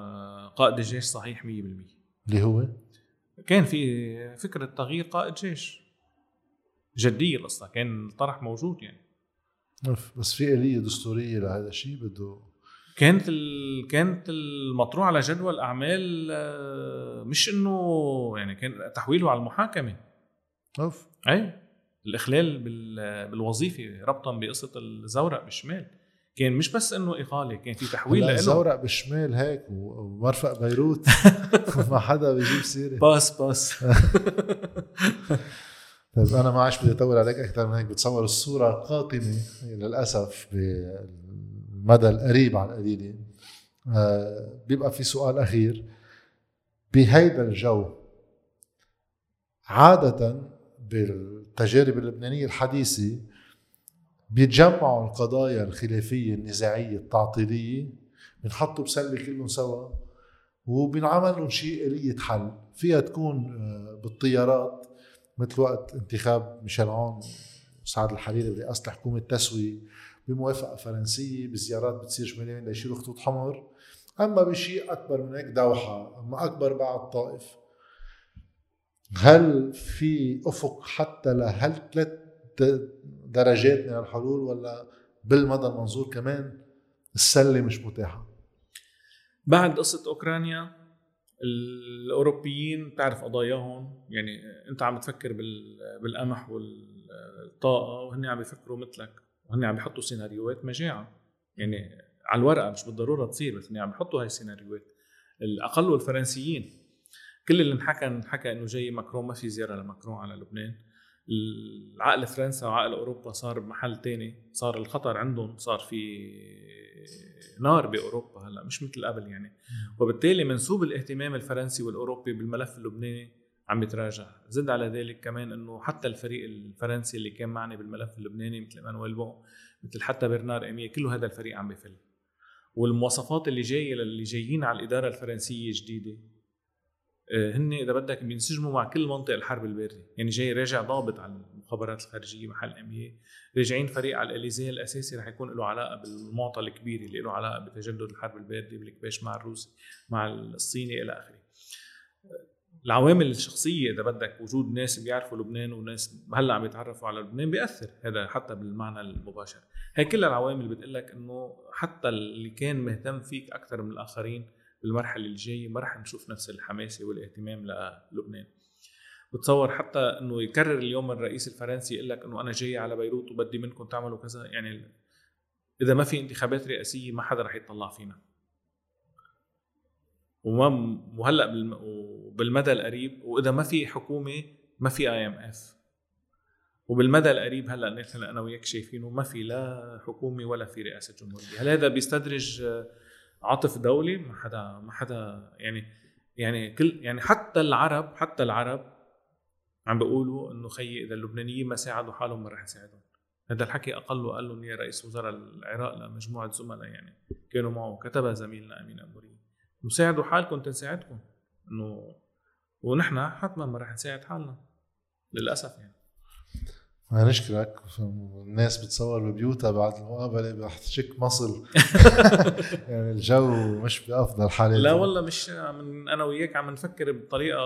قائد الجيش صحيح 100% اللي هو؟ كان في فكرة تغيير قائد جيش. جديه القصة كان الطرح موجود يعني. بس في آلية دستورية لهذا الشيء بده كانت ال... كانت المطروح على جدول أعمال آه، مش إنه يعني كان تحويله على المحاكمة. أوف. أي الإخلال بال... بالوظيفة ربطا بقصة الزورق بالشمال. كان مش بس إنه اقاله كان في تحويل له. الزورق بالشمال هيك ومرفق بيروت. ما حدا بيجيب سيرة. بس بس طيب أنا ما عادش بدي أطول عليك أكثر من هيك. بتصور الصورة قاتمه للأسف بالمدى القريب على القليلة. آه، بيبقى في سؤال أخير. بهيدا الجو عادة بالتجارب اللبنانية الحديثة بيتجمعوا القضايا الخلافية النزاعية التعطيلية بنحطوا بسلة كلهم سوا وبنعمل لهم شيء آلية حل. فيها تكون آه، بالطيارات مثل وقت انتخاب ميشيل عون وسعد الحريري برئاسه الحكومة التسويه بموافقة فرنسية بزيارات بتصير شماليين ليشيلوا خطوط حمر. أما بشيء أكبر من هيك دوحة. أما أكبر بعد طائف. هل في أفق حتى لهل ثلاث درجات من الحلول ولا بالمدى المنظور كمان السلة مش متاحة؟ بعد قصة أوكرانيا الأوروبيين بتعرف قضاياهم. يعني أنت عم تفكر بالقمح والطاقة وهن عم بيفكروا مثلك. وهن عم بيحطوا سيناريوهات مجاعة. يعني على الورقة مش بالضرورة تصير بس هن عم بيحطوا هاي السيناريوهات. الأقل الفرنسيين كل اللي انحكى انحكى إنه جاي ماكرون ما في زيارة لماكرون على لبنان. العقل فرنسا وعقل أوروبا صار بمحل تاني. صار الخطر عندهم صار في نار بأوروبا هلأ مش مثل قبل يعني. وبالتالي منسوب الاهتمام الفرنسي والأوروبي بالملف اللبناني. عم يتراجع زد على ذلك كمان إنه حتى الفريق الفرنسي اللي كان معني بالملف اللبناني مثل إيمانويل بون مثل حتى برنار اميه كله هذا الفريق عم بفل. والمواصفات اللي جاية للي جايين على الإدارة الفرنسية جديدة آه، هن إذا بدك بينسجموا مع كل منطق الحرب الباردة. يعني جاي راجع ضابط على المخابرات الخارجية محل اميه راجعين فريق على الإليزيه الأساسي رح يكون له علاقة بالمعطى الكبير اللي له علاقة بتجدد الحرب الباردة بالكباش مع الروسي مع الصيني إلى آخره. العوامل الشخصية إذا بدك وجود ناس بيعرفوا لبنان وناس هلأ عم يتعرفوا على لبنان بيأثر هذا حتى بالمعنى المباشر. هي كل العوامل بتقول لك إنه حتى اللي كان مهتم فيك أكثر من الآخرين بالمرحلة اللي جاية ما رح نشوف نفس الحماسة والاهتمام للبنان. بتصور حتى إنه يكرر اليوم الرئيس الفرنسي يقول لك إنه أنا جاي على بيروت وبدي منكم تعملوا كذا يعني إذا ما في انتخابات رئاسية ما حدا رح يطلع فينا. وهلأ بالمدى القريب وإذا ما في حكومة ما في IMF وبالمدى القريب هلأ نحن أنا وياك شايفينه ما في لا حكومة ولا في رئاسة جمهورية. هل هذا بيستدرج عاطف دولي؟ ما حدا ما حدا يعني يعني كل يعني حتى العرب حتى العرب عم بيقولوا إنه خيي إذا اللبنانيين ما ساعدوا حالهم ما رح نساعدهم هذا الحكي أقل قال لهم يا رئيس وزراء العراق لمجموعة زملاء يعني كانوا معه كتبها زميلنا امين ابوري وساعدوا حالكم تنساعدكم إنه ونحن حتما ما رح نساعد حالنا للأسف يعني. ما نشكرك الناس بتصور ببيوتها بعد المقابله رح تشك مصل؟ يعني الجو مش بأفضل حالاته لا والله مش من أنا وياك عم نفكر بطريقة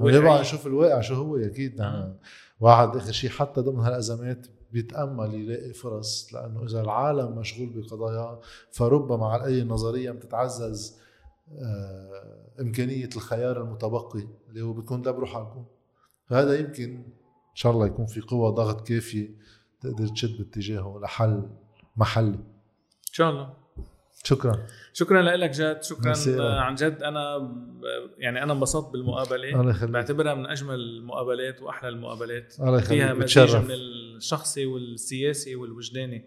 يبقى نشوف الواقع شو هو أكيد نحن واحد آخر شيء حتى ضمن هالأزمات بيتأمل يلاقي فرص لأنه إذا العالم مشغول بقضايا فربما على أي نظرية بتتعزز آه، إمكانية الخيار المتبقي اللي هو بتكون دبروا حالكم فهذا يمكن إن شاء الله يكون في قوة ضغط كافية تقدر تشد باتجاهه لحل محلي. إن شاء الله. شكرا. شكرا لك جد شكرا عن جد. أنا يعني أنا انبسطت بالمقابلة. الله يخليك. بعتبرها من أجمل المقابلات وأحلى المقابلات. الله يخليك. فيها مزيج من الشخصي والسياسي والوجداني.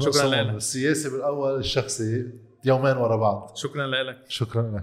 شكرا لك السياسي بالأول الشخصي. يومين ورا بعض. شكرا لك. شكرا لك.